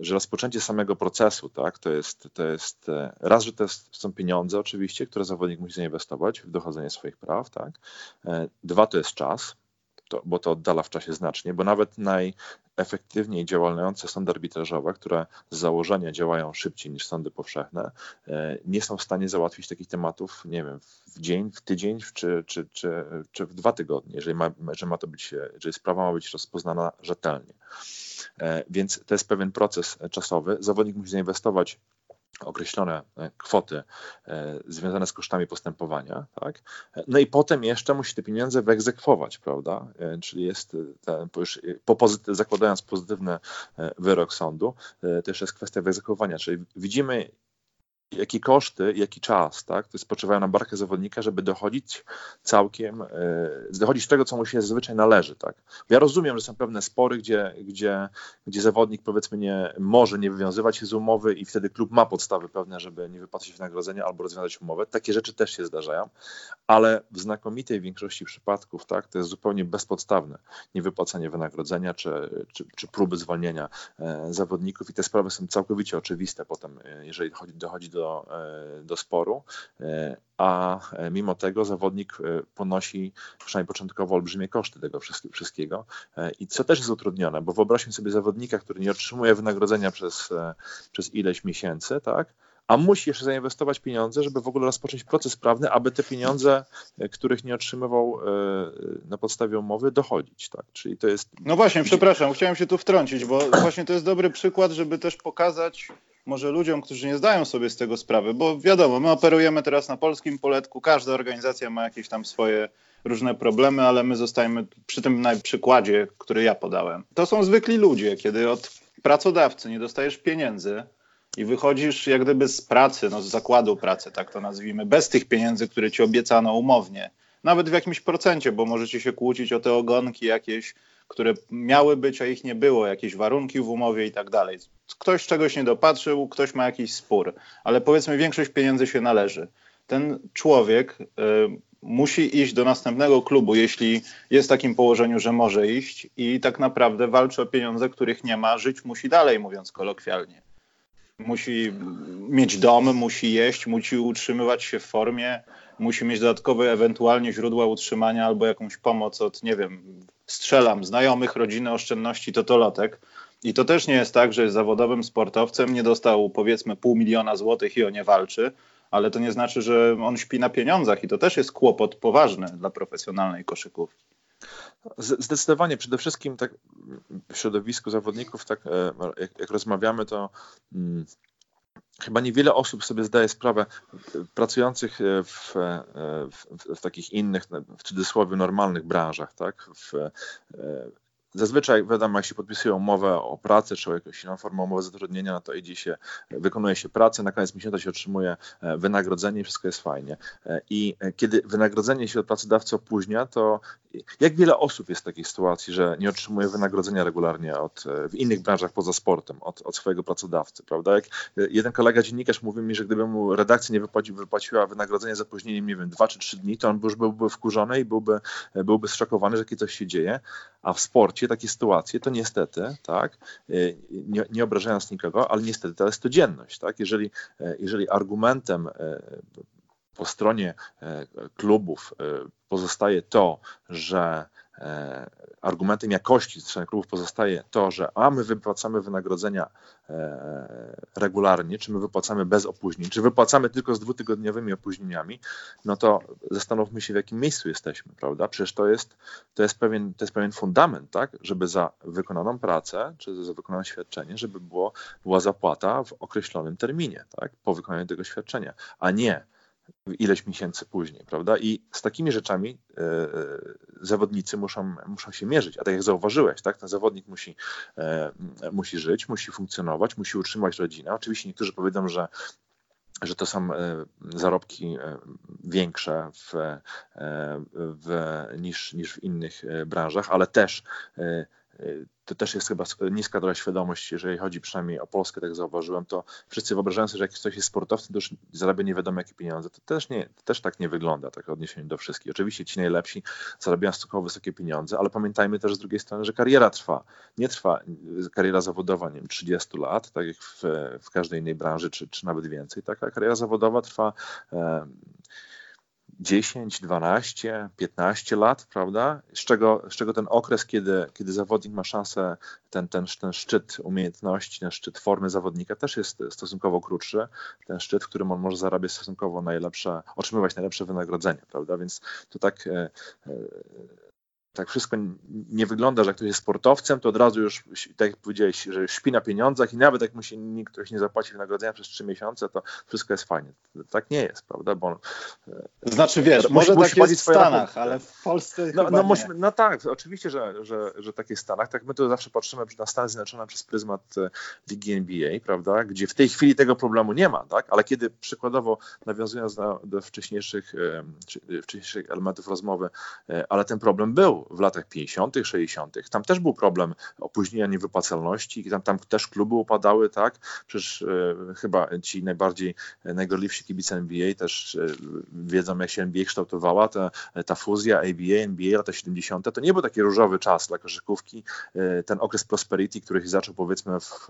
że rozpoczęcie samego procesu, tak, to jest, to jest e, raz, że to jest, są pieniądze oczywiście, które zawodnik musi zainwestować w dochodzenie swoich praw, tak. E, dwa to jest czas, to, bo to oddala w czasie znacznie, bo nawet najefektywniej działające sądy arbitrażowe, które z założenia działają szybciej niż sądy powszechne, nie są w stanie załatwić takich tematów, nie wiem, w dzień, w tydzień czy, czy, czy, czy w dwa tygodnie, jeżeli ma, że ma to być, jeżeli sprawa ma być rozpoznana rzetelnie. E, więc to jest pewien proces czasowy. Zawodnik musi zainwestować określone e, kwoty e, związane z kosztami postępowania, tak? No i potem jeszcze musi te pieniądze wyegzekwować, prawda? Czyli jest ten, już po pozyty, zakładając pozytywny wyrok sądu, jeszcze jest kwestia wyegzekwowania, czyli widzimy jakie koszty, jaki czas, tak, to spoczywają na barkę zawodnika, żeby dochodzić całkiem, yy, dochodzić tego, co mu się zazwyczaj należy, tak. Ja rozumiem, że są pewne spory, gdzie, gdzie, gdzie zawodnik powiedzmy nie może nie wywiązywać się z umowy i wtedy klub ma podstawy pewne, żeby nie wypłacać wynagrodzenia albo rozwiązać umowę. Takie rzeczy też się zdarzają, ale w znakomitej większości przypadków, tak, to jest zupełnie bezpodstawne niewypłacanie wynagrodzenia czy, czy, czy próby zwolnienia e, zawodników i te sprawy są całkowicie oczywiste potem, e, jeżeli dochodzi do do, e, do sporu, e, a mimo tego zawodnik e, ponosi przynajmniej początkowo olbrzymie koszty tego wszystkiego. I co też jest utrudnione, bo wyobraźmy sobie zawodnika, który nie otrzymuje wynagrodzenia przez, przez ileś miesięcy, tak? a musi jeszcze zainwestować pieniądze, żeby w ogóle rozpocząć proces prawny, aby te pieniądze, których nie otrzymywał na podstawie umowy, dochodzić. Tak? Czyli to jest. No właśnie, przepraszam, chciałem się tu wtrącić, bo właśnie to jest dobry przykład, żeby też pokazać może ludziom, którzy nie zdają sobie z tego sprawy, bo wiadomo, my operujemy teraz na polskim poletku, każda organizacja ma jakieś tam swoje różne problemy, ale my zostajemy przy tym przykładzie, który ja podałem. To są zwykli ludzie, kiedy od pracodawcy nie dostajesz pieniędzy i wychodzisz jak gdyby z pracy, no z zakładu pracy, tak to nazwijmy, bez tych pieniędzy, które ci obiecano umownie, nawet w jakimś procencie, bo możecie się kłócić o te ogonki jakieś, które miały być, a ich nie było, jakieś warunki w umowie i tak dalej. Ktoś czegoś nie dopatrzył, ktoś ma jakiś spór, ale powiedzmy większość pieniędzy się należy. Ten człowiek y, musi iść do następnego klubu, jeśli jest w takim położeniu, że może iść i tak naprawdę walczy o pieniądze, których nie ma, żyć musi dalej, mówiąc kolokwialnie. Musi mieć dom, musi jeść, musi utrzymywać się w formie, musi mieć dodatkowe ewentualnie źródła utrzymania albo jakąś pomoc od, nie wiem, strzelam, znajomych, rodziny, oszczędności, totolotek. I to też nie jest tak, że jest zawodowym sportowcem, nie dostał powiedzmy pół miliona złotych i o nie walczy, ale to nie znaczy, że on śpi na pieniądzach i to też jest kłopot poważny dla profesjonalnej koszykówki. Zdecydowanie, przede wszystkim tak w środowisku zawodników, tak e, jak, jak rozmawiamy, to hmm, chyba niewiele osób sobie zdaje sprawę, pracujących w, e, w, w, takich innych, w cudzysłowie, normalnych branżach, tak? W, e, Zazwyczaj, wiadomo, jak się podpisuje umowę o pracę, czy o jakąś inną formę umowy zatrudnienia, no to idzie się, wykonuje się pracę, na koniec miesiąca się otrzymuje e, wynagrodzenie i wszystko jest fajnie. E, I e, kiedy wynagrodzenie się od pracodawcy opóźnia, to jak wiele osób jest w takiej sytuacji, że nie otrzymuje wynagrodzenia regularnie od, w innych branżach poza sportem, od, od swojego pracodawcy, prawda? Jak jeden kolega dziennikarz mówił mi, że gdyby mu redakcja nie wypłaci, wypłaciła wynagrodzenie za opóźnieniem, nie wiem, dwa czy trzy dni, to on już byłby wkurzony i byłby, byłby zszokowany, że takie coś się dzieje, a w sporcie takie sytuacje to niestety, tak, y, nie, nie obrażając nikogo, ale niestety to jest codzienność, tak, jeżeli, e, jeżeli argumentem e, po stronie e, klubów pozostaje to, że E, argumentem jakości strony klubów pozostaje to, że a my wypłacamy wynagrodzenia e, regularnie, czy my wypłacamy bez opóźnień, czy wypłacamy tylko z dwutygodniowymi opóźnieniami, no to zastanówmy się, w jakim miejscu jesteśmy, prawda? Przecież to jest, to jest, pewien, to jest pewien fundament, tak? Żeby za wykonaną pracę, czy za wykonane świadczenie, żeby było, była zapłata w określonym terminie, tak? Po wykonaniu tego świadczenia, a nie ileś miesięcy później, prawda? I z takimi rzeczami e, e, zawodnicy muszą, muszą się mierzyć. A tak jak zauważyłeś, tak, ten zawodnik musi, e, musi żyć, musi funkcjonować, musi utrzymać rodzinę. Oczywiście niektórzy powiedzą, że że to są zarobki większe w, w, niż, niż w innych branżach, ale też to też jest chyba niska trochę świadomość, jeżeli chodzi przynajmniej o Polskę, tak zauważyłem, to wszyscy wyobrażają sobie, że jak ktoś jest sportowcem, to już zarabia nie wiadomo jakie pieniądze. To też, nie, też tak nie wygląda, tak odniesienie do wszystkich. Oczywiście ci najlepsi zarabiają stosunkowo wysokie pieniądze, ale pamiętajmy też z drugiej strony, że kariera trwa. Nie trwa kariera zawodowa, nie wiem, 30 lat, tak jak w, w każdej innej branży, czy, czy nawet więcej. Taka kariera zawodowa trwa 10, 12, 15 lat, prawda? Z czego, z czego ten okres, kiedy, kiedy zawodnik ma szansę, ten, ten, ten szczyt umiejętności, ten szczyt formy zawodnika też jest stosunkowo krótszy. Ten szczyt, w którym on może zarabiać stosunkowo najlepsze, otrzymywać najlepsze wynagrodzenie, prawda? Więc to tak e, e, tak wszystko nie wygląda, że jak ktoś jest sportowcem, to od razu już, tak jak powiedziałeś, że śpi na pieniądzach i nawet jak mu się nikt ktoś nie zapłaci wynagrodzenia przez trzy miesiące, to wszystko jest fajnie. Tak nie jest, prawda? Bo, e, znaczy wiesz, musi, może musi tak jest w Stanach, ale w Polsce no, no, musimy, no tak, oczywiście, że, że, że tak jest w Stanach. Tak my tu zawsze patrzymy na Stany Zjednoczone przez pryzmat e, ligi NBA, prawda? Gdzie w tej chwili tego problemu nie ma, tak? Ale kiedy przykładowo, nawiązując do, do wcześniejszych, wcześniejszych elementów rozmowy, e, ale ten problem był, w latach 50., 60. Tam też był problem opóźnienia niewypłacalności, tam, tam też kluby upadały, tak? Przecież e, chyba ci najbardziej e, najgorliwsi kibice NBA też e, wiedzą, jak się NBA kształtowała. Ta, ta fuzja ABA, NBA, lata 70. to nie był taki różowy czas dla koszykówki. E, ten okres prosperity, który się zaczął powiedzmy w,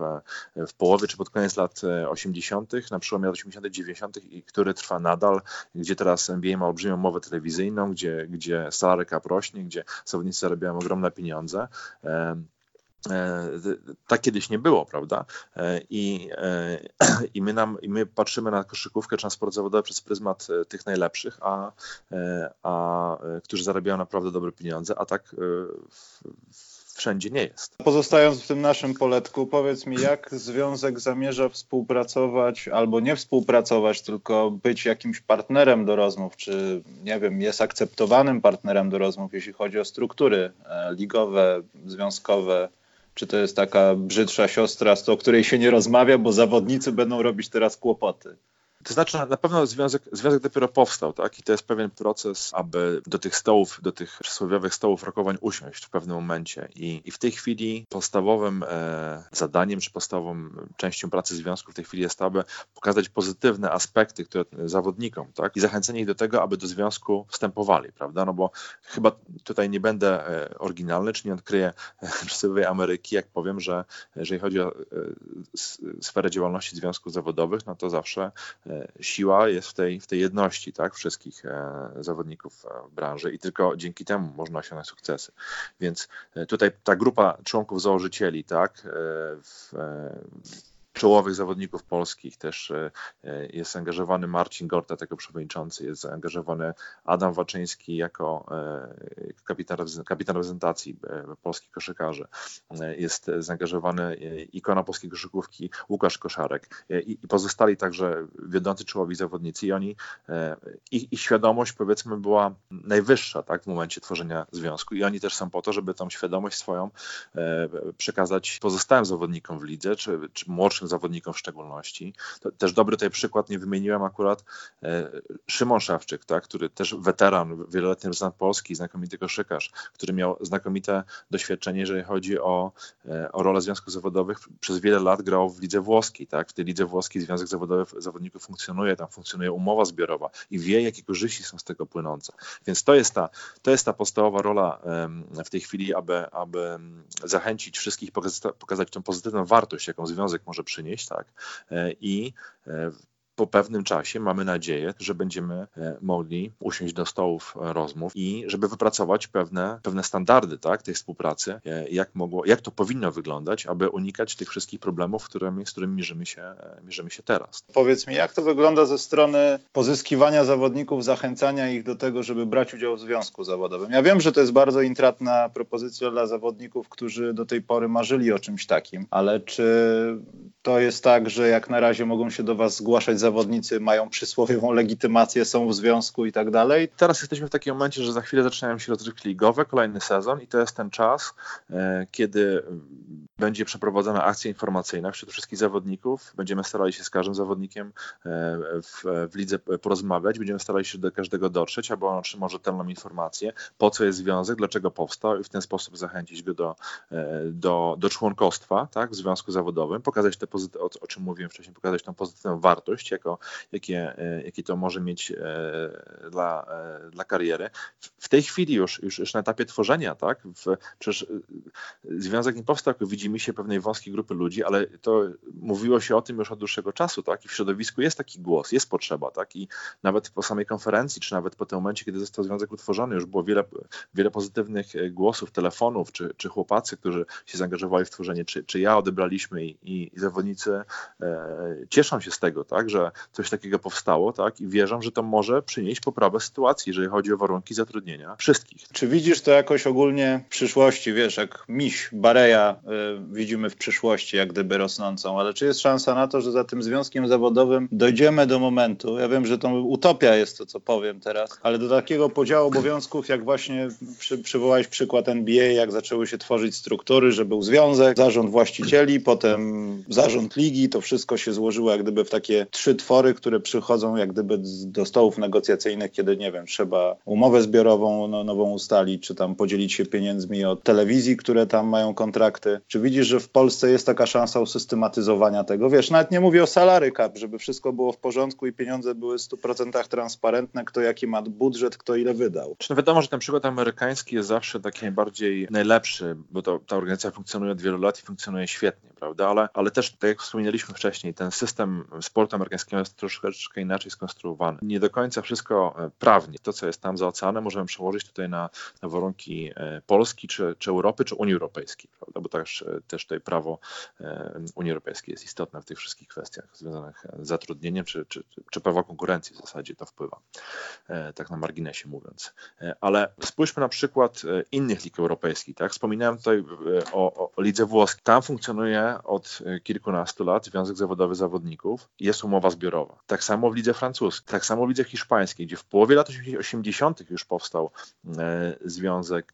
w połowie czy pod koniec lat 80., na przełomie lat 80., 90., i który trwa nadal, gdzie teraz NBA ma olbrzymią mowę telewizyjną, gdzie, gdzie salary cap rośnie, gdzie zawodnicy zarabiają ogromne pieniądze. E, e, tak kiedyś nie było, prawda? E, I, i, my, nam, i my patrzymy na koszykówkę czy na sport zawodowy przez pryzmat tych najlepszych, a, a którzy zarabiają naprawdę dobre pieniądze, a tak w, wszędzie nie jest. Pozostając w tym naszym poletku, powiedz mi, jak związek zamierza współpracować albo nie współpracować, tylko być jakimś partnerem do rozmów, czy nie wiem, jest akceptowanym partnerem do rozmów, jeśli chodzi o struktury e, ligowe, związkowe, czy to jest taka brzydsza siostra, o której się nie rozmawia, bo zawodnicy będą robić teraz kłopoty? To znaczy, na pewno związek, związek dopiero powstał, tak? I to jest pewien proces, aby do tych stołów, do tych przysłowiowych stołów rokowań usiąść w pewnym momencie. I, i w tej chwili podstawowym e, zadaniem, czy podstawową częścią pracy związku w tej chwili jest aby pokazać pozytywne aspekty które, zawodnikom, tak? I zachęcenie ich do tego, aby do związku wstępowali, prawda? No bo chyba tutaj nie będę e, oryginalny, czy nie odkryję e, przysłowiowej Ameryki, jak powiem, że jeżeli chodzi o e, sferę działalności związków zawodowych, no to zawsze siła jest w tej, w tej jedności tak, wszystkich zawodników w branży i tylko dzięki temu można osiągnąć sukcesy. Więc tutaj ta grupa członków założycieli, tak, w, czołowych zawodników polskich. Też e, e, jest zaangażowany Marcin Gorta, jako przewodniczący, jest zaangażowany Adam Waczyński jako e, kapitan, kapitan reprezentacji polskich koszykarzy. Jest zaangażowany ikona polskiej koszykówki Łukasz Koszarek i, i pozostali także wiodący czołowi zawodnicy i oni, ich, ich świadomość powiedzmy była najwyższa tak, w momencie tworzenia związku i oni też są po to, żeby tą świadomość swoją przekazać pozostałym zawodnikom w lidze, czy, czy młodszym zawodnikom w szczególności. To też dobry tutaj przykład, nie wymieniłem akurat, e, Szymon Szawczyk, tak, który też weteran, wieloletni reprezentant Polski, znakomity koszykarz, który miał znakomite doświadczenie, jeżeli chodzi o, e, o rolę związków zawodowych. Przez wiele lat grał w lidze włoskiej. Tak? W tej lidze włoskiej Związek Zawodowy Zawodników funkcjonuje, tam funkcjonuje umowa zbiorowa i wie, jakie korzyści są z tego płynące. Więc to jest ta, to jest ta podstawowa rola w tej chwili, aby, aby zachęcić wszystkich, pokazać, pokazać tą pozytywną wartość, jaką związek może przynieść, tak? E, I e, po pewnym czasie mamy nadzieję, że będziemy e, mogli usiąść do stołów rozmów i żeby wypracować pewne, pewne standardy tak, tej współpracy, jak, mogło, jak to powinno wyglądać, aby unikać tych wszystkich problemów, którymi, z którymi mierzymy się, mierzymy się teraz. Powiedz mi, jak to wygląda ze strony pozyskiwania zawodników, zachęcania ich do tego, żeby brać udział w związku zawodowym? Ja wiem, że to jest bardzo intratna propozycja dla zawodników, którzy do tej pory marzyli o czymś takim, ale czy to jest tak, że jak na razie mogą się do Was zgłaszać zawodnicy, mają przysłowiową legitymację, są w związku i tak dalej. Teraz jesteśmy w takim momencie, że za chwilę zaczynają się rozgrywki ligowe, kolejny sezon i to jest ten czas, e, kiedy będzie przeprowadzona akcja informacyjna wśród wszystkich zawodników. Będziemy starali się z każdym zawodnikiem e, w, w lidze porozmawiać, będziemy starali się do każdego dotrzeć, aby on otrzymał rzetelną informację, po co jest związek, dlaczego powstał i w ten sposób zachęcić go do, e, do, do członkostwa tak, w związku zawodowym, pokazać te o, o czym mówiłem wcześniej, pokazać tą pozytywną wartość, jako, jakie, e, jaki to może mieć dla, dla kariery. W tej chwili już, już, już na etapie tworzenia, tak, w, przecież związek nie powstał, jak widzimy, się pewnej wąskiej grupy ludzi, ale to mówiło się o tym już od dłuższego czasu, tak? I w środowisku jest taki głos, jest potrzeba, tak? I nawet po samej konferencji, czy nawet po tym momencie, kiedy został związek utworzony, już było wiele, wiele pozytywnych e, głosów, telefonów, czy, czy chłopacy, którzy się zaangażowali w tworzenie, czy, czy ja odebraliśmy i, i zawodnicy e, cieszą się z tego, tak? Że coś takiego powstało, tak? I wierzą, że to może przynieść poprawę sytuacji, jeżeli chodzi o warunki zatrudnienia wszystkich. Czy widzisz to jakoś ogólnie w przyszłości, wiesz, jak miś Bareja y, widzimy w przyszłości, jak gdyby rosnącą, ale czy jest szansa na to, że za tym związkiem zawodowym dojdziemy do momentu, ja wiem, że to utopia jest to, co powiem teraz, ale do takiego podziału obowiązków, jak właśnie przy, przywołałeś przykład NBA, jak zaczęły się tworzyć struktury, że był związek, zarząd właścicieli, potem zarząd ligi, to wszystko się złożyło jak gdyby w takie trzy twory, które przychodzą jak gdyby do stołów negocjacyjnych, kiedy nie wiem, trzeba umowę zbiorową no, nową ustalić, czy tam podzielić się pieniędzmi od telewizji, które tam mają kontrakty. Czy widzisz, że w Polsce jest taka szansa usystematyzowania tego. Wiesz, nawet nie mówię o salary cap, żeby wszystko było w porządku i pieniądze były w 100% transparentne, kto jaki ma budżet, kto ile wydał. No wiadomo, że ten przykład amerykański jest zawsze taki najbardziej najlepszy, bo to, ta organizacja funkcjonuje od wielu lat i funkcjonuje świetnie, prawda? Ale, ale też, tak jak wspominaliśmy wcześniej, ten system sportu amerykańskiego jest troszeczkę inaczej skonstruowany. Nie do końca wszystko e, prawnie. To, co jest tam za oceanem, możemy przełożyć tutaj na, na warunki e, Polski, czy, czy Europy, czy Unii Europejskiej, prawda? Bo też, e, też tutaj prawo Unii Europejskiej jest istotne w tych wszystkich kwestiach związanych z zatrudnieniem, czy, czy, czy prawo konkurencji w zasadzie to wpływa, tak na marginesie mówiąc. Ale spójrzmy na przykład innych lig europejskich. Tak? Wspominałem tutaj o, o lidze włoskiej. Tam funkcjonuje od kilkunastu lat Związek Zawodowy Zawodników jest umowa zbiorowa. Tak samo w lidze francuskiej, tak samo w lidze hiszpańskiej, gdzie w połowie lat 80. już powstał Związek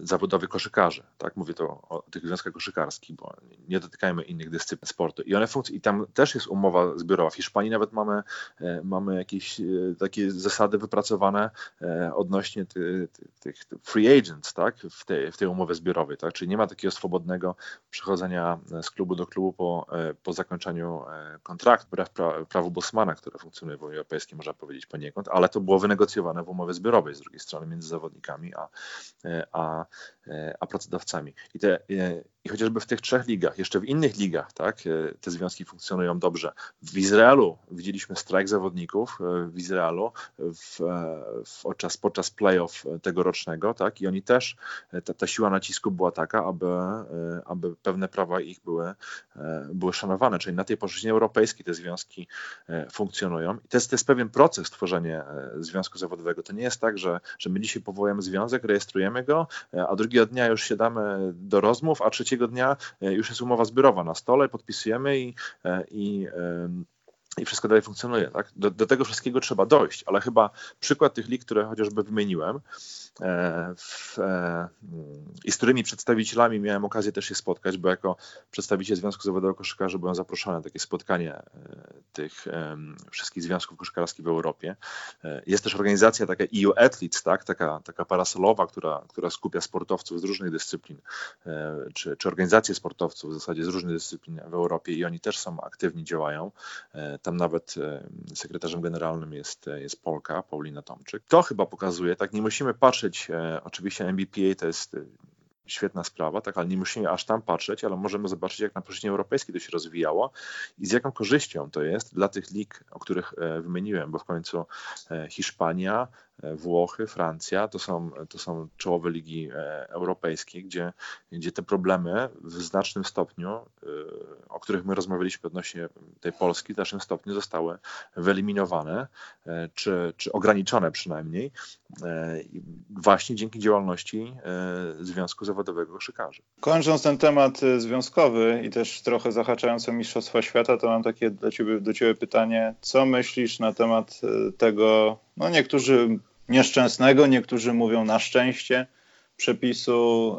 Zawodowy Koszykarzy. Tak? Mówię to o tych związkach koszykarskich, bo nie dotykajmy innych dyscyplin sportu. I one funkcjonują, i tam też jest umowa zbiorowa. W Hiszpanii nawet mamy, e, mamy jakieś e, takie zasady wypracowane e, odnośnie tych, tych free agents, tak, w tej, w tej umowie zbiorowej, tak, czyli nie ma takiego swobodnego przechodzenia z klubu do klubu po, po, po zakończeniu kontraktu, wbrew prawu Bosmana, które funkcjonuje w Unii Europejskiej, można powiedzieć poniekąd, ale to było wynegocjowane w umowie zbiorowej z drugiej strony między zawodnikami a, a, a pracodawcami. I, te, I chociażby w tych trzech ligach, jeszcze w innych ligach, tak, te związki funkcjonują dobrze. W Izraelu widzieliśmy strajk zawodników w Izraelu w, w, podczas, podczas playoff tegorocznego, tak, i oni też, ta, ta siła nacisku była taka, aby, aby pewne prawa ich były, były szanowane, czyli na tej płaszczyźnie europejskiej te związki funkcjonują. I to jest, to jest pewien proces tworzenia związku zawodowego. To nie jest tak, że, że my dzisiaj powołujemy związek, rejestrujemy go, a drugiego dnia już siadamy do rozmów, a trzeciego dnia już jest umowa zbiorowa na stole, podpisujemy i, i i wszystko dalej funkcjonuje. Tak? Do, do, tego wszystkiego trzeba dojść, ale chyba przykład tych lig, które chociażby wymieniłem e, w, e, i z którymi przedstawicielami miałem okazję też się spotkać, bo jako przedstawiciel Związku Zawodowego Koszykarzy byłem zaproszony na takie spotkanie e, tych e, wszystkich związków koszykarskich w Europie. E, jest też organizacja taka EU Athletes, tak? taka, taka parasolowa, która, która skupia sportowców z różnych dyscyplin, e, czy, czy organizacje sportowców w zasadzie z różnych dyscyplin w Europie i oni też są aktywni, działają tam nawet e, sekretarzem generalnym jest, e, jest Polka, Paulina Tomczyk. To chyba pokazuje, tak, nie musimy patrzeć, e, oczywiście MBPA to jest świetna sprawa, tak, ale nie musimy aż tam patrzeć, ale możemy zobaczyć, jak na płaszczyźnie europejskiej to się rozwijało i z jaką korzyścią to jest dla tych lig, o których wymieniłem, bo w końcu Hiszpania, Włochy, Francja to są, to są czołowe ligi e, europejskie, gdzie, gdzie te problemy w znacznym stopniu, e, o których my rozmawialiśmy odnośnie tej Polski, w znacznym stopniu zostały wyeliminowane, e, czy, czy ograniczone przynajmniej, właśnie dzięki działalności Związku Zawodowego Koszykarzy. Kończąc ten temat związkowy i też trochę zahaczając o Mistrzostwa Świata, to mam takie dla ciebie, do Ciebie pytanie. Co myślisz na temat tego, no niektórzy nieszczęsnego, niektórzy mówią na szczęście przepisu,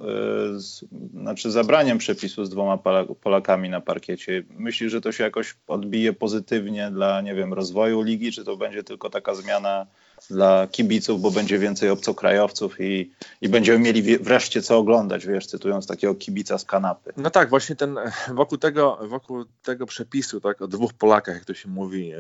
y, z, znaczy zabraniem przepisu z dwoma Polakami na parkiecie. Myślisz, że to się jakoś odbije pozytywnie dla, nie wiem, rozwoju ligi, czy to będzie tylko taka zmiana dla kibiców, bo będzie więcej obcokrajowców i, i będziemy mieli wreszcie co oglądać, wiesz, cytując takiego kibica z kanapy. No tak, właśnie ten, wokół tego, wokół tego przepisu, tak, o dwóch Polakach, jak to się mówi e,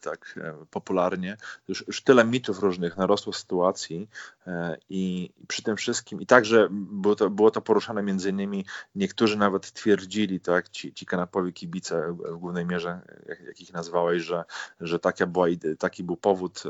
tak e, popularnie, już, już tyle mitów różnych narosło sytuacji e, i przy tym wszystkim, i także było to, było to poruszane między innymi, niektórzy nawet twierdzili, tak, ci, ci kanapowi kibice w głównej mierze, jak, jak ich nazwałeś, że, że taka była, taki był powód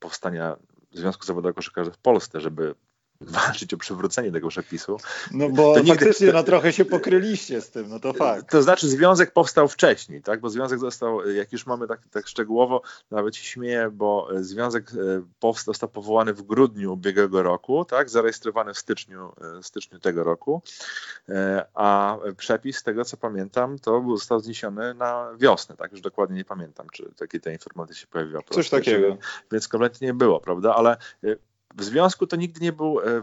powstania Związku Zawodowego Koszykarzy w Polsce, żeby walczyć o przywrócenie tego przepisu. No bo to faktycznie nigdy, no, trochę się pokryliście z tym, no to fakt. To znaczy związek powstał wcześniej, tak? bo związek został, jak już mamy tak, tak szczegółowo, nawet się śmieję, bo związek e, powstał, został powołany w grudniu ubiegłego roku, tak? zarejestrowany w styczniu, e, styczniu tego roku, e, a przepis, z tego co pamiętam, to został zniesiony na wiosnę, tak? już dokładnie nie pamiętam, czy takie te informacje się pojawiły. Coś takiego. Więc kompletnie nie było, prawda, ale w związku to nigdy nie był, e,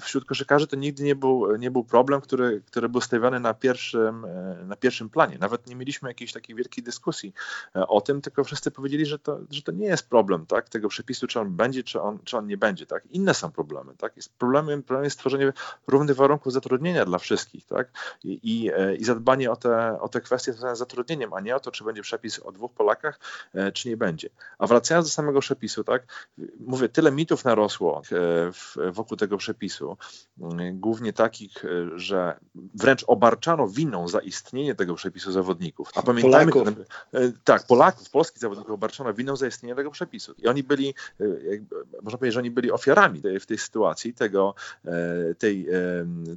wśród koszykarzy to nigdy nie był, nie był problem, który, który był stawiany na pierwszym, e, na pierwszym planie. Nawet nie mieliśmy jakiejś takiej wielkiej dyskusji e, o tym, tylko wszyscy powiedzieli, że to, że to nie jest problem tak, tego przepisu, czy on będzie, czy on, czy on nie będzie. Tak. Inne są problemy. Tak. Jest problemem, problemem jest stworzenie równych warunków zatrudnienia dla wszystkich tak. I, i, i zadbanie o te, o te kwestie związane z zatrudnieniem, a nie o to, czy będzie przepis o dwóch Polakach, czy nie będzie. A wracając do samego przepisu, tak, mówię, tyle mitów narosło, E, wokół tego przepisu. Głównie takich, e, że wręcz obarczano winą za istnienie tego przepisu zawodników. A pamiętajmy, Polaków. E, tak, Polaków, polskich zawodników obarczano winą za istnienie tego przepisu. I oni byli, można powiedzieć, że oni byli ofiarami w tej sytuacji, tego, tej,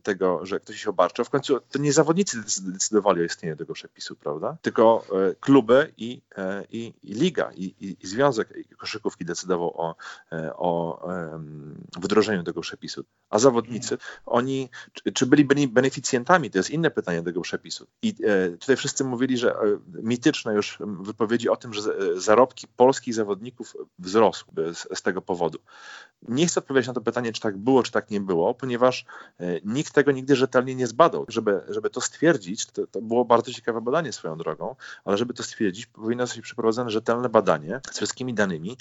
tego, że ktoś się obarczał. W końcu to nie zawodnicy decydowali o istnieniu tego przepisu, prawda? Tylko kluby i, i, i liga, i, i, i Związek Koszykówki decydował o, o wdrożeniu tego przepisu. A zawodnicy, oni, czy byli beneficjentami, to jest inne pytanie tego przepisu. I e, tutaj wszyscy mówili, że e, mityczne już wypowiedzi o tym, że zarobki polskich zawodników wzrosły z, z tego powodu. Nie chcę odpowiedzieć na to pytanie, czy tak było, czy tak nie było, ponieważ e, nikt tego nigdy rzetelnie nie zbadał. Żeby, żeby to stwierdzić, to, to było bardzo ciekawe badanie swoją drogą, ale żeby to stwierdzić, powinno być przeprowadzone rzetelne badanie z wszystkimi danymi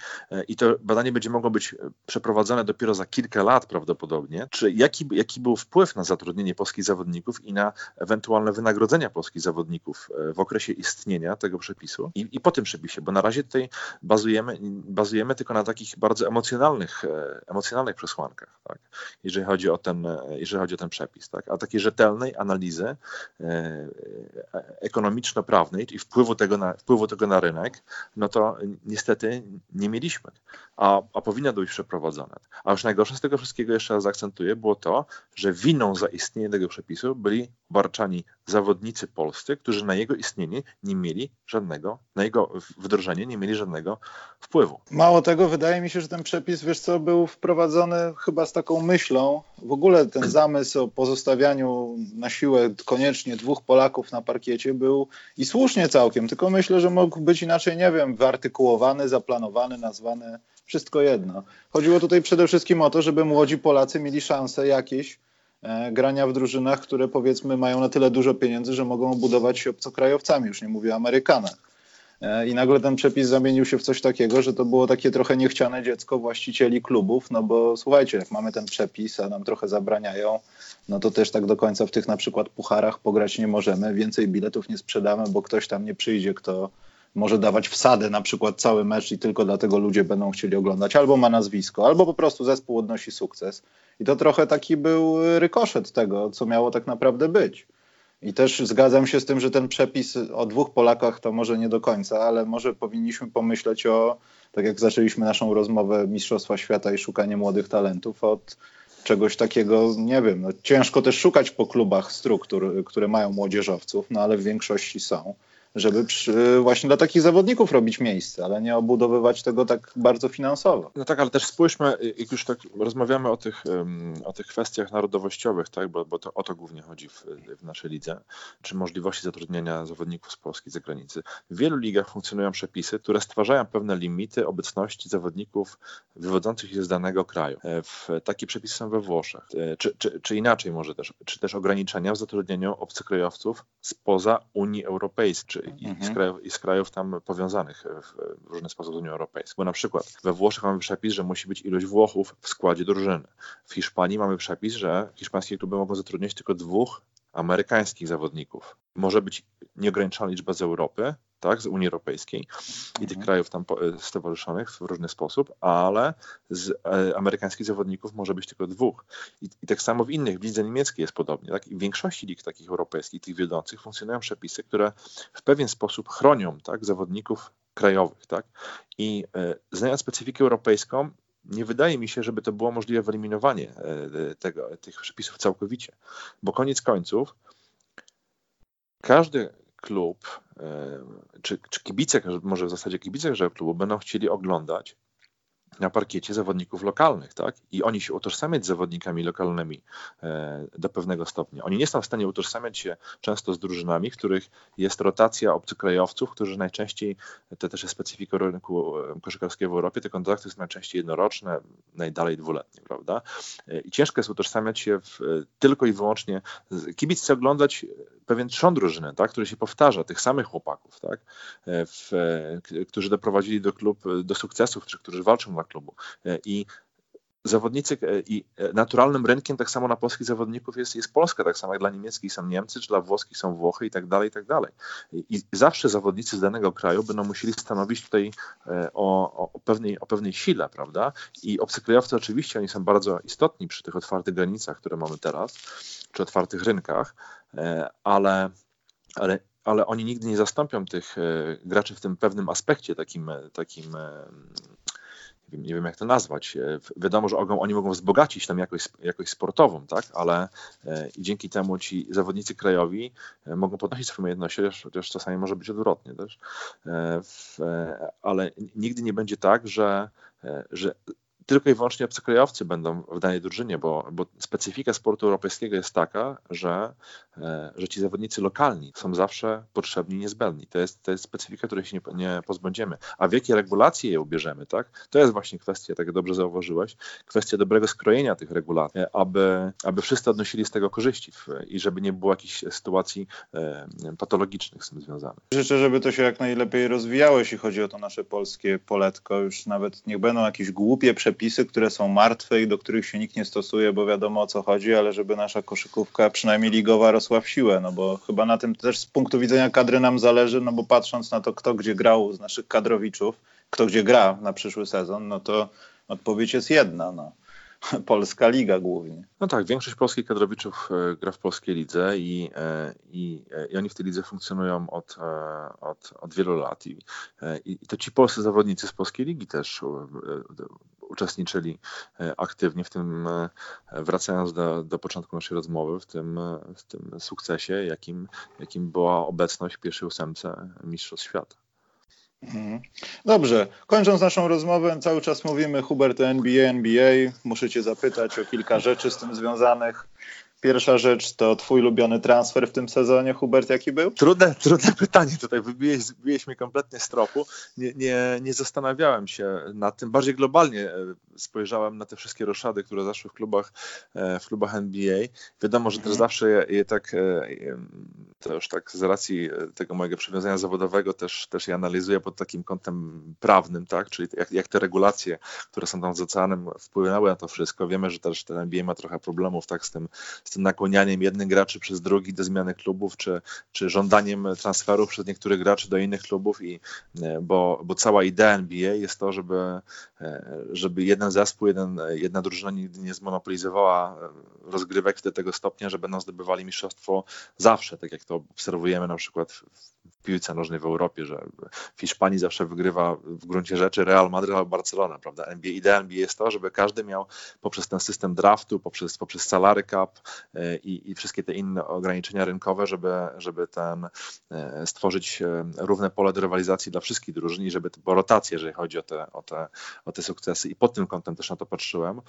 i to badanie będzie mogło być przeprowadzone wprowadzone dopiero za kilka lat prawdopodobnie, czy jaki, jaki był wpływ na zatrudnienie polskich zawodników i na ewentualne wynagrodzenia polskich zawodników e, w okresie istnienia tego przepisu i, i po tym przepisie, bo na razie tutaj bazujemy, bazujemy tylko na takich bardzo emocjonalnych, e, emocjonalnych przesłankach, tak? jeżeli, chodzi o ten, jeżeli chodzi o ten przepis. Tak? A takiej rzetelnej analizy ekonomiczno-prawnej i wpływu tego, na, wpływu tego na rynek, no to niestety nie mieliśmy, a, a powinna być przeprowadzona. A już najgorsze z tego wszystkiego, jeszcze raz zaakcentuję, było to, że winą za istnienie tego przepisu byli obarczani zawodnicy polscy, którzy na jego istnienie nie mieli żadnego, na jego wdrożenie nie mieli żadnego wpływu. Mało tego, wydaje mi się, że ten przepis, wiesz co, był wprowadzony chyba z taką myślą, w ogóle ten zamysł o pozostawianiu na siłę koniecznie dwóch Polaków na parkiecie był i słusznie całkiem, tylko myślę, że mógł być inaczej, nie wiem, wyartykułowany, zaplanowany, nazwany, wszystko jedno. Chodziło tutaj przede wszystkim o to, żeby młodzi Polacy mieli szansę jakieś grania w drużynach, które powiedzmy mają na tyle dużo pieniędzy, że mogą budować się obcokrajowcami, już nie mówię o Amerykanach. E, I nagle ten przepis zamienił się w coś takiego, że to było takie trochę niechciane dziecko właścicieli klubów, no bo słuchajcie, jak mamy ten przepis, a nam trochę zabraniają, no to też tak do końca w tych na przykład pucharach pograć nie możemy, więcej biletów nie sprzedamy, bo ktoś tam nie przyjdzie, kto może dawać wsadę na przykład cały mecz i tylko dlatego ludzie będą chcieli oglądać, albo ma nazwisko, albo po prostu zespół odnosi sukces. I to trochę taki był rykoszet tego, co miało tak naprawdę być. I też zgadzam się z tym, że ten przepis o dwóch Polakach to może nie do końca, ale może powinniśmy pomyśleć o, tak jak zaczęliśmy naszą rozmowę Mistrzostwa Świata i szukanie młodych talentów, od czegoś takiego, nie wiem, no, ciężko też szukać po klubach struktur, które mają młodzieżowców, no ale w większości są żeby przy, właśnie dla takich zawodników robić miejsce, ale nie obudowywać tego tak bardzo finansowo. No tak, ale też spójrzmy, jak już tak rozmawiamy o tych, o tych kwestiach narodowościowych, tak, bo, bo to o to głównie chodzi w, w naszej lidze, czy możliwości zatrudnienia zawodników z Polski i zagranicy. W wielu ligach funkcjonują przepisy, które stwarzają pewne limity obecności zawodników wywodzących się z danego kraju. E, w, takie przepisy są we Włoszech, e, czy, czy, czy inaczej może też, czy też ograniczenia w zatrudnieniu obcokrajowców spoza Unii Europejskiej, i, mhm. z krajów, i z krajów tam powiązanych w, w różny sposób z Unią Europejską. Bo na przykład we Włoszech mamy przepis, że musi być ilość Włochów w składzie drużyny. W Hiszpanii mamy przepis, że hiszpańskie kluby mogą zatrudniać tylko dwóch amerykańskich zawodników. Może być nieograniczona liczba z Europy, tak, z Unii Europejskiej i tych mhm. krajów tam stowarzyszonych w różny sposób, ale z e, amerykańskich zawodników może być tylko dwóch. I, I, tak samo w innych, w lidze niemieckiej jest podobnie. Tak? I w większości lig takich europejskich, tych wiodących, funkcjonują przepisy, które w pewien sposób chronią tak, zawodników krajowych. Tak? I e, znając specyfikę europejską, nie wydaje mi się, żeby to było możliwe wyeliminowanie e, tego, tych przepisów całkowicie, bo koniec końców każdy klub, czy, czy kibice, może w zasadzie kibice klubu będą chcieli oglądać na parkiecie zawodników lokalnych, tak? I oni się utożsamiać z zawodnikami lokalnymi e, do pewnego stopnia. Oni nie są w stanie utożsamiać się często z drużynami, w których jest rotacja obcokrajowców, którzy najczęściej, to też jest specyfika rynku e, koszykarskiego w Europie, te kontrakty są najczęściej jednoroczne, najdalej dwuletnie, prawda? E, I ciężko jest utożsamiać się w, tylko i wyłącznie, kibic chce oglądać pewien trzon drużyny, tak? który się powtarza, tych samych chłopaków, tak? W, którzy doprowadzili do klub do sukcesów, czy którzy walczą klubu. E, I zawodnicy e, i e, naturalnym rynkiem tak samo na polskich zawodników jest, jest Polska, tak samo jak dla niemieckich są Niemcy, czy dla włoskich są Włochy i tak dalej, i tak dalej. I zawsze zawodnicy z danego kraju będą musieli stanowić tutaj o, o, pewnej, o pewnej sile, prawda? I obcokrajowcy oczywiście, oni są bardzo istotni przy tych otwartych granicach, które mamy teraz, czy otwartych rynkach, ale, ale ale oni nigdy nie zastąpią tych graczy w tym pewnym aspekcie takim, takim nie wiem jak to nazwać. E, wiadomo, że oni mogą wzbogacić tam jakoś, jakoś sportową, tak? ale e, i dzięki temu ci zawodnicy krajowi e, mogą podnosić swoją umiejętności, chociaż, chociaż czasami może być odwrotnie też. Ale nigdy nie będzie tak, że, że tylko i wyłącznie obcokrajowcy będą w danej drużynie, bo, bo specyfika sportu europejskiego jest taka, że, e, że ci zawodnicy lokalni są zawsze potrzebni niezbędni. To jest, to jest specyfika, której się nie, nie pozbędziemy. A w jakie regulacje je ubierzemy, tak? To jest właśnie kwestia, tak jak dobrze zauważyłeś, kwestia dobrego skrojenia tych regulacji, aby, aby wszyscy odnosili z tego korzyści i żeby nie było jakichś sytuacji e, patologicznych z tym związanych. Życzę, żeby to się jak najlepiej rozwijało, jeśli chodzi o to nasze polskie poletko. Już nawet niech będą jakieś głupie przepisy, przepisy, które są martwe i do których się nikt nie stosuje, bo wiadomo o co chodzi, ale żeby nasza koszykówka, przynajmniej ligowa, rosła w siłę, no bo chyba na tym też z punktu widzenia kadry nam zależy, no bo patrząc na to, kto gdzie grał z naszych kadrowiczów, kto gdzie gra na przyszły sezon, no to odpowiedź jest jedna, no. Polska Liga głównie. No tak, większość polskich kadrowiczów e, gra w polskiej lidze i, e, i, e, i oni w tej lidze funkcjonują od, od, od wielu lat. I, I to ci polscy zawodnicy z polskiej ligi też uczestniczyli aktywnie w tym, wracając do, do początku naszej rozmowy, w tym, w tym sukcesie, jakim, jakim była obecność w pierwszej ósemce Mistrzostw Świata. Mhm. Dobrze, kończąc naszą rozmowę, cały czas mówimy Hubert NBA, NBA. Muszę Cię zapytać o kilka rzeczy z tym związanych. Pierwsza rzecz to twój ulubiony transfer w tym sezonie, Hubert, jaki był? Trudne, trudne pytanie tutaj, wybiłeś, wybiłeś mnie kompletnie z tropu. Nie, nie, nie zastanawiałem się nad tym. Bardziej globalnie e, spojrzałem na te wszystkie roszady, które zaszły w klubach, e, w klubach NBA. Wiadomo, że też mhm. zawsze je, je tak, e, to już tak z racji tego mojego przywiązania zawodowego też, też je analizuję pod takim kątem prawnym, tak? czyli jak, jak te regulacje, które są tam z oceanem wpłynęły na to wszystko. Wiemy, że też ten NBA ma trochę problemów tak, z tym z nakłanianiem jednych graczy przez drugi do zmiany klubów, czy, czy żądaniem transferów przez niektórych graczy do innych klubów, i, e, bo, bo cała idea NBA jest to, żeby, e, żeby jeden zespół, jeden, jedna drużyna nigdy nie zmonopolizowała e, rozgrywek do tego stopnia, że będą zdobywali mistrzostwo zawsze, tak jak to obserwujemy na przykład w piłce nożnej w Europie, że w Hiszpanii zawsze wygrywa w gruncie rzeczy Real Madrid albo Barcelona, prawda? NBA, idea NBA jest to, żeby każdy miał poprzez ten system draftu, poprzez, poprzez salary cap i, i wszystkie te inne ograniczenia rynkowe, żeby, żeby ten, e, stworzyć e, równe pole do rywalizacji dla wszystkich drużyn i żeby po rotację, jeżeli chodzi o te, o, te, o te sukcesy i pod tym kątem też na to patrzyłem.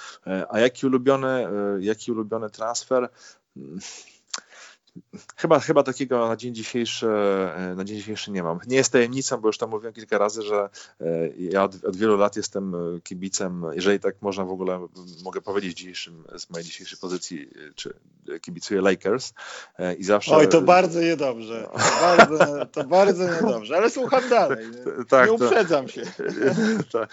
A jaki ulubiony, jaki ulubiony transfer? Chyba, chyba takiego na dzień, dzisiejszy, e, na dzień dzisiejszy nie mam. Nie jest tajemnicą, bo już tam mówiłem kilka razy, że e, ja od, od, wielu lat jestem e, kibicem, jeżeli tak można w ogóle, mogę powiedzieć dzisiejszym, z mojej dzisiejszej pozycji, czy kibicuję Lakers i zawsze... Oj, to bardzo niedobrze. No. To, bardzo, to bardzo niedobrze, ale słucham dalej. Nie, tak, nie uprzedzam to, się. To,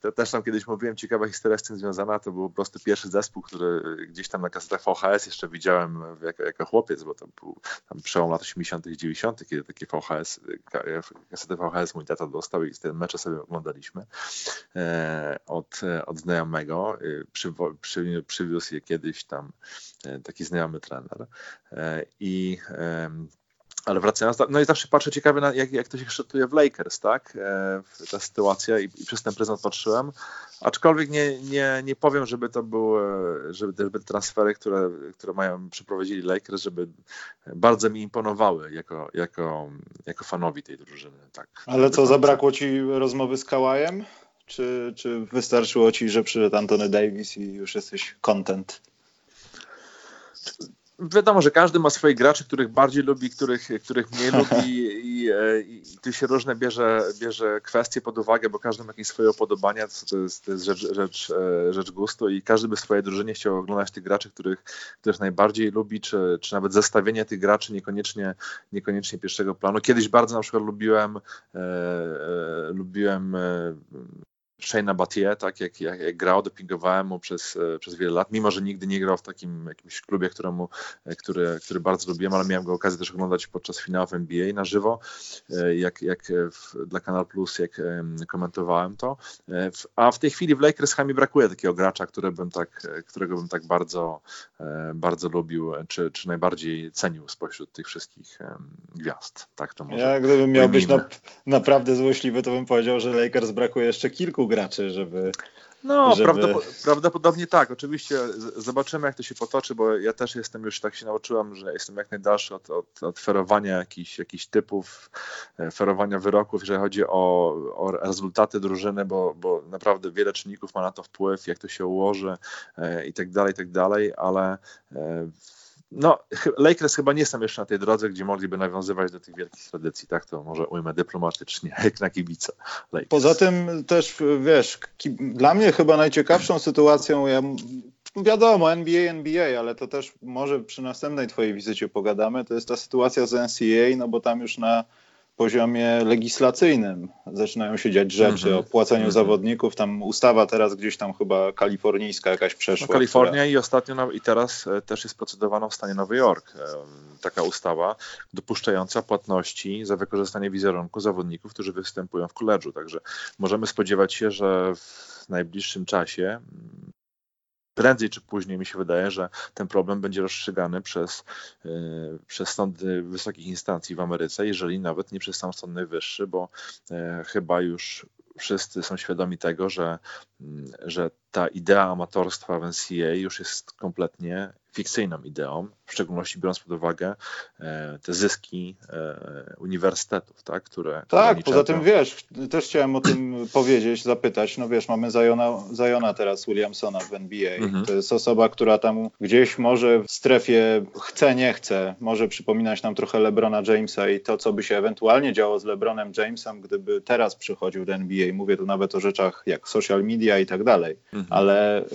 to, też tam kiedyś mówiłem, ciekawa historia z tym związana, to był po prostu pierwszy zespół, który gdzieś tam na kasetach VHS jeszcze widziałem jako, jako chłopiec, bo to był tam przełom lat 80. i 90., kiedy takie VHS, kasety VHS mój tata dostał i te mecze sobie oglądaliśmy e, od, od znajomego. E, przy, przy, przywiózł je kiedyś tam e, taki znajomy trener i ale wracając, no i zawsze patrzę ciekawie, na, jak, jak to się kształtuje w Lakers, tak? E, ta sytuacja i, i przez ten pryzmat patrzyłem. Aczkolwiek nie, nie, nie powiem, żeby to były żeby, żeby transfery, które, które mają, przeprowadzili Lakers, żeby bardzo mi imponowały jako, jako, jako fanowi tej drużyny. Tak. Ale co, zabrakło ci rozmowy z Kałajem? Czy, czy wystarczyło ci, że przyszedł Antony Davis i już jesteś content? Wiadomo, że każdy ma swoich graczy, których bardziej lubi, których, których mniej lubi i, i, i tu się różne bierze, bierze kwestie pod uwagę, bo każdy ma jakieś swoje upodobania, to jest, to jest rzecz, rzecz, e, rzecz gustu i każdy by w swojej drużynie chciał oglądać tych graczy, których, których najbardziej lubi, czy, czy nawet zestawienie tych graczy niekoniecznie, niekoniecznie pierwszego planu. Kiedyś bardzo na przykład lubiłem, e, e, lubiłem e, Shane'a Battier, tak jak, jak, jak grał, dopingowałem mu przez, e, przez wiele lat, mimo że nigdy nie grał w takim jakimś klubie, któremu, e, który, który bardzo lubiłem, ale miałem go okazję też oglądać podczas finałów NBA na żywo, e, jak, jak w, dla Kanal Plus, jak komentowałem to. A w tej chwili w Lakers mi brakuje takiego gracza, który bym tak, którego bym tak bardzo, bardzo lubił, czy, czy najbardziej cenił spośród tych wszystkich gwiazd. Tak to może ja gdybym miał być na, naprawdę złośliwy, to bym powiedział, że Lakers brakuje jeszcze kilku graczy, żeby. No, żeby... prawdopodobnie tak. Oczywiście zobaczymy, jak to się potoczy, bo ja też jestem już tak się nauczyłem, że jestem jak najdalszy od, od, od ferowania jakichś, jakichś typów, e, ferowania wyroków, jeżeli chodzi o, o rezultaty drużyny, bo, bo naprawdę wiele czynników ma na to wpływ, jak to się ułoży e, i tak dalej, i tak dalej, ale e, no, Lakers chyba nie są jeszcze na tej drodze, gdzie mogliby nawiązywać do tych wielkich tradycji, tak to może ujmę dyplomatycznie, jak na kibica. Lakers. Poza tym też, wiesz, dla mnie chyba najciekawszą sytuacją, ja, wiadomo, NBA, NBA, ale to też może przy następnej twojej wizycie pogadamy, to jest ta sytuacja z NCAA, no bo tam już na poziomie legislacyjnym zaczynają się dziać rzeczy mm -hmm. o płaceniu mm -hmm. zawodników. Tam ustawa teraz gdzieś tam chyba kalifornijska jakaś przeszła. No, Kalifornia która... i ostatnio i teraz e, też jest procedowana w stanie Nowy Jork e, taka ustawa dopuszczająca płatności za wykorzystanie wizerunku zawodników, którzy występują w koledżu. Także możemy spodziewać się, że w najbliższym czasie prędzej czy później mi się wydaje, że ten problem będzie rozstrzygany przez, yy, przez sądy wysokich instancji w Ameryce, jeżeli nawet nie przez sam Sąd Najwyższy, bo yy, chyba już wszyscy są świadomi tego, że, że ta idea amatorstwa w NCAA już jest kompletnie fikcyjną ideą, w szczególności biorąc pod uwagę e, te zyski e, uniwersytetów, tak, które... Tak, które poza tym wiesz, też chciałem o tym powiedzieć, zapytać, no wiesz, mamy Zajona, Zajona teraz Williamsona w NBA, mhm. to jest osoba, która tam gdzieś może w strefie chce, nie chce, może przypominać nam trochę LeBrona Jamesa i to, co by się ewentualnie działo z LeBronem Jamesem, gdyby teraz przychodził do NBA, mówię tu nawet o rzeczach jak social media i tak dalej, mhm. Ale y,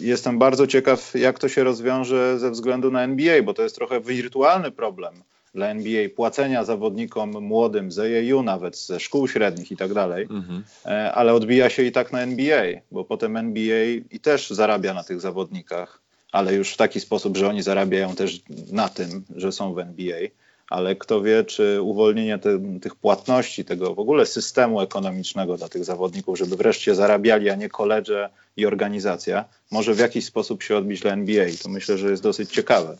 jestem bardzo ciekaw, jak to się rozwiąże ze względu na NBA, bo to jest trochę wirtualny problem dla NBA, płacenia zawodnikom młodym z EAU nawet, ze szkół średnich i tak dalej, mhm. E, ale odbija się i tak na NBA, bo potem NBA i też zarabia na tych zawodnikach, ale już w taki sposób, że oni zarabiają też na tym, że są w NBA ale kto wie, czy uwolnienie te, tych płatności, tego w ogóle systemu ekonomicznego dla tych zawodników, żeby wreszcie zarabiali, a nie koledże i organizacja, może w jakiś sposób się odbić dla NBA. To myślę, że jest dosyć ciekawe.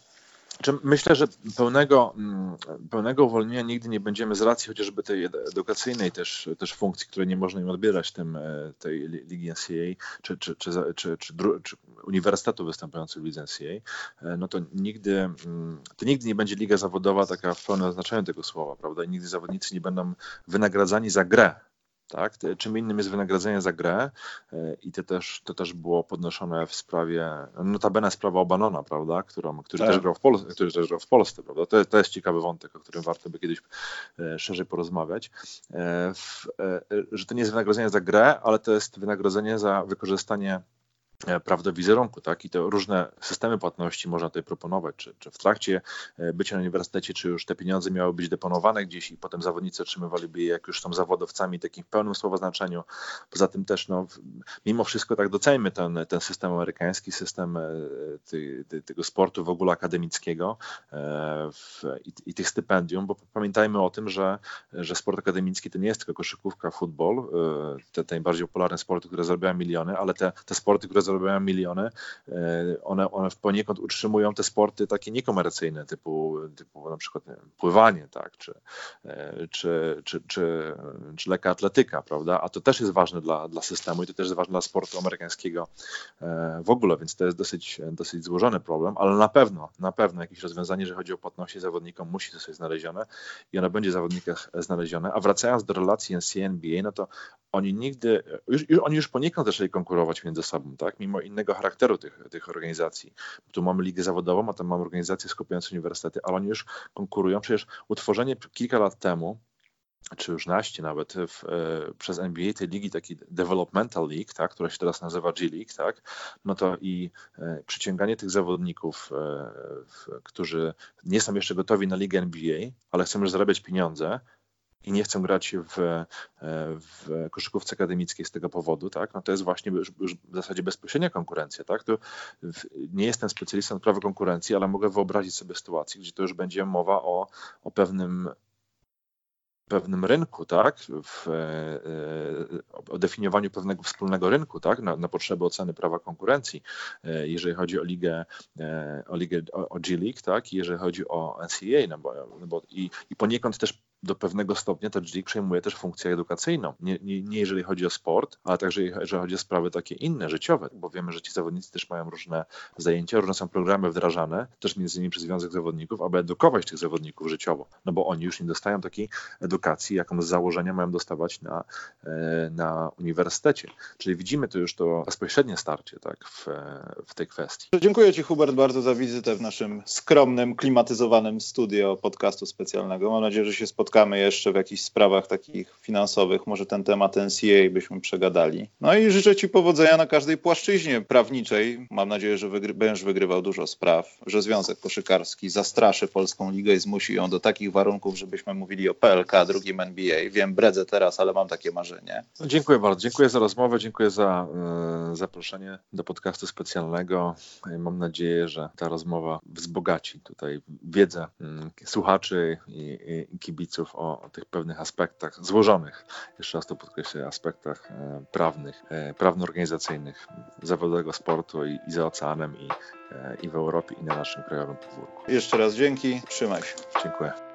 Myślę, że pełnego, mm, pełnego uwolnienia nigdy nie będziemy z racji chociażby tej edukacyjnej też, też funkcji, której nie można im odbierać tym, e, tej ligi NCAA czy, czy, czy, czy, czy, czy uniwersytetu występujących w lidze NCAA, e, no to nigdy, mm, to nigdy nie będzie liga zawodowa taka w pełnym znaczeniu tego słowa, prawda? I nigdy zawodnicy nie będą wynagradzani za grę, tak? Czym innym jest wynagrodzenie za grę e, i to też, to też było podnoszone w sprawie, notabene sprawa Obanona, prawda, Którą, który, tak. też grał w Polsce, który też grał w Polsce, prawda? To, to jest ciekawy wątek, o którym warto by kiedyś e, szerzej porozmawiać, e, w, że to nie jest wynagrodzenie za grę, ale to jest wynagrodzenie za wykorzystanie E, prawdę wizerunku, tak? I te różne systemy płatności można tutaj proponować, czy, czy w trakcie e, bycia na uniwersytecie, czy już te pieniądze miały być deponowane gdzieś i potem zawodnicy otrzymywaliby je, jak już są zawodowcami, takim w pełnym słowa znaczeniu. Poza tym też, no, mimo wszystko tak docejmy ten, ten system amerykański, system e, ty, ty, tego sportu w ogóle akademickiego w, i, i, tych stypendium, bo pamiętajmy o tym, że, że sport akademicki to nie jest tylko koszykówka, futbol, te, te najbardziej popularne sporty, które zarabiają miliony, ale te, te sporty, które zarabiają miliony, e, one, one poniekąd utrzymują te sporty takie niekomercyjne, typu, typu na przykład wiem, pływanie, tak, czy, e, czy, czy, czy, czy lekka atletyka, prawda? A to też jest ważne dla, dla systemu i to też jest ważne dla sportu amerykańskiego e, w ogóle, więc to jest dosyć, dosyć złożony problem, ale na pewno, na pewno jakieś rozwiązanie, jeżeli chodzi o płatności zawodnikom, musi zostać znalezione i ono będzie w zawodnikach znalezione. A wracając do relacji NCAA, no to oni nigdy, już, już, oni już poniekąd zaczęli konkurować między sobą, tak? Mimo innego charakteru tych, tych organizacji. Tu mamy ligę zawodową, a tam mamy organizacje skupiające uniwersytety, ale oni już konkurują. Przecież utworzenie kilka lat temu czy już naście nawet w, e, przez NBA tej ligi, taki Developmental League, tak, która się teraz nazywa G League, tak, no to i e, przyciąganie tych zawodników, e, w, którzy nie są jeszcze gotowi na ligę NBA, ale chcą już zarabiać pieniądze, i nie chcą grać w, e, w koszykówce akademickiej z tego powodu, tak, no to jest właśnie już, już w zasadzie bezpośrednia konkurencja. Tak? To nie jestem specjalistą od prawa konkurencji, ale mogę wyobrazić sobie sytuację, gdzie to już będzie mowa o, o pewnym pewnym rynku, tak, w, e, o definiowaniu pewnego wspólnego rynku, tak, na, na, potrzeby oceny prawa konkurencji, e, jeżeli chodzi o ligę, o ligę, o G League, tak, i jeżeli chodzi o NCAA, no bo, no bo i, i poniekąd też do pewnego stopnia ta League przejmuje też funkcję edukacyjną. Nie, nie, nie, jeżeli chodzi o sport, ale także jeżeli chodzi o sprawy takie inne, życiowe, bo wiemy, że ci zawodnicy też mają różne zajęcia, różne są programy wdrażane, też między innymi przez Związek Zawodników, aby edukować tych zawodników życiowo, no bo oni już nie dostają takiej edukacji, jaką z założenia mają dostawać na, e, na uniwersytecie. Czyli widzimy tu już to bezpośrednie starcie tak, w, w tej kwestii. Dziękuję Ci Hubert bardzo za wizytę w naszym skromnym, klimatyzowanym studio podcastu specjalnego. Mam nadzieję, że się spotkamy spotkamy jeszcze w jakichś sprawach takich finansowych, może ten temat NCA byśmy przegadali. No i życzę Ci powodzenia na każdej płaszczyźnie prawniczej. Mam nadzieję, że będziesz wygrywał dużo spraw, że Związek Koszykarski zastraszy Polską Ligę i zmusi ją do takich warunków, żebyśmy mówili o PLK, drugim NBA. Wiem, bredzę teraz, ale mam takie marzenie. No, dziękuję bardzo. Dziękuję za rozmowę, dziękuję za y, zaproszenie do podcastu specjalnego. Mam nadzieję, że ta rozmowa wzbogaci tutaj wiedzę y, słuchaczy i, i, kibiców o, o, tych pewnych aspektach złożonych, jeszcze raz to podkreślę, aspektach y, prawnych, prawno-organizacyjnych zawodowego sportu i, i za oceanem i, i w Europie i na naszym krajowym podwórku. Jeszcze raz dzięki, trzymaj się. Dziękuję.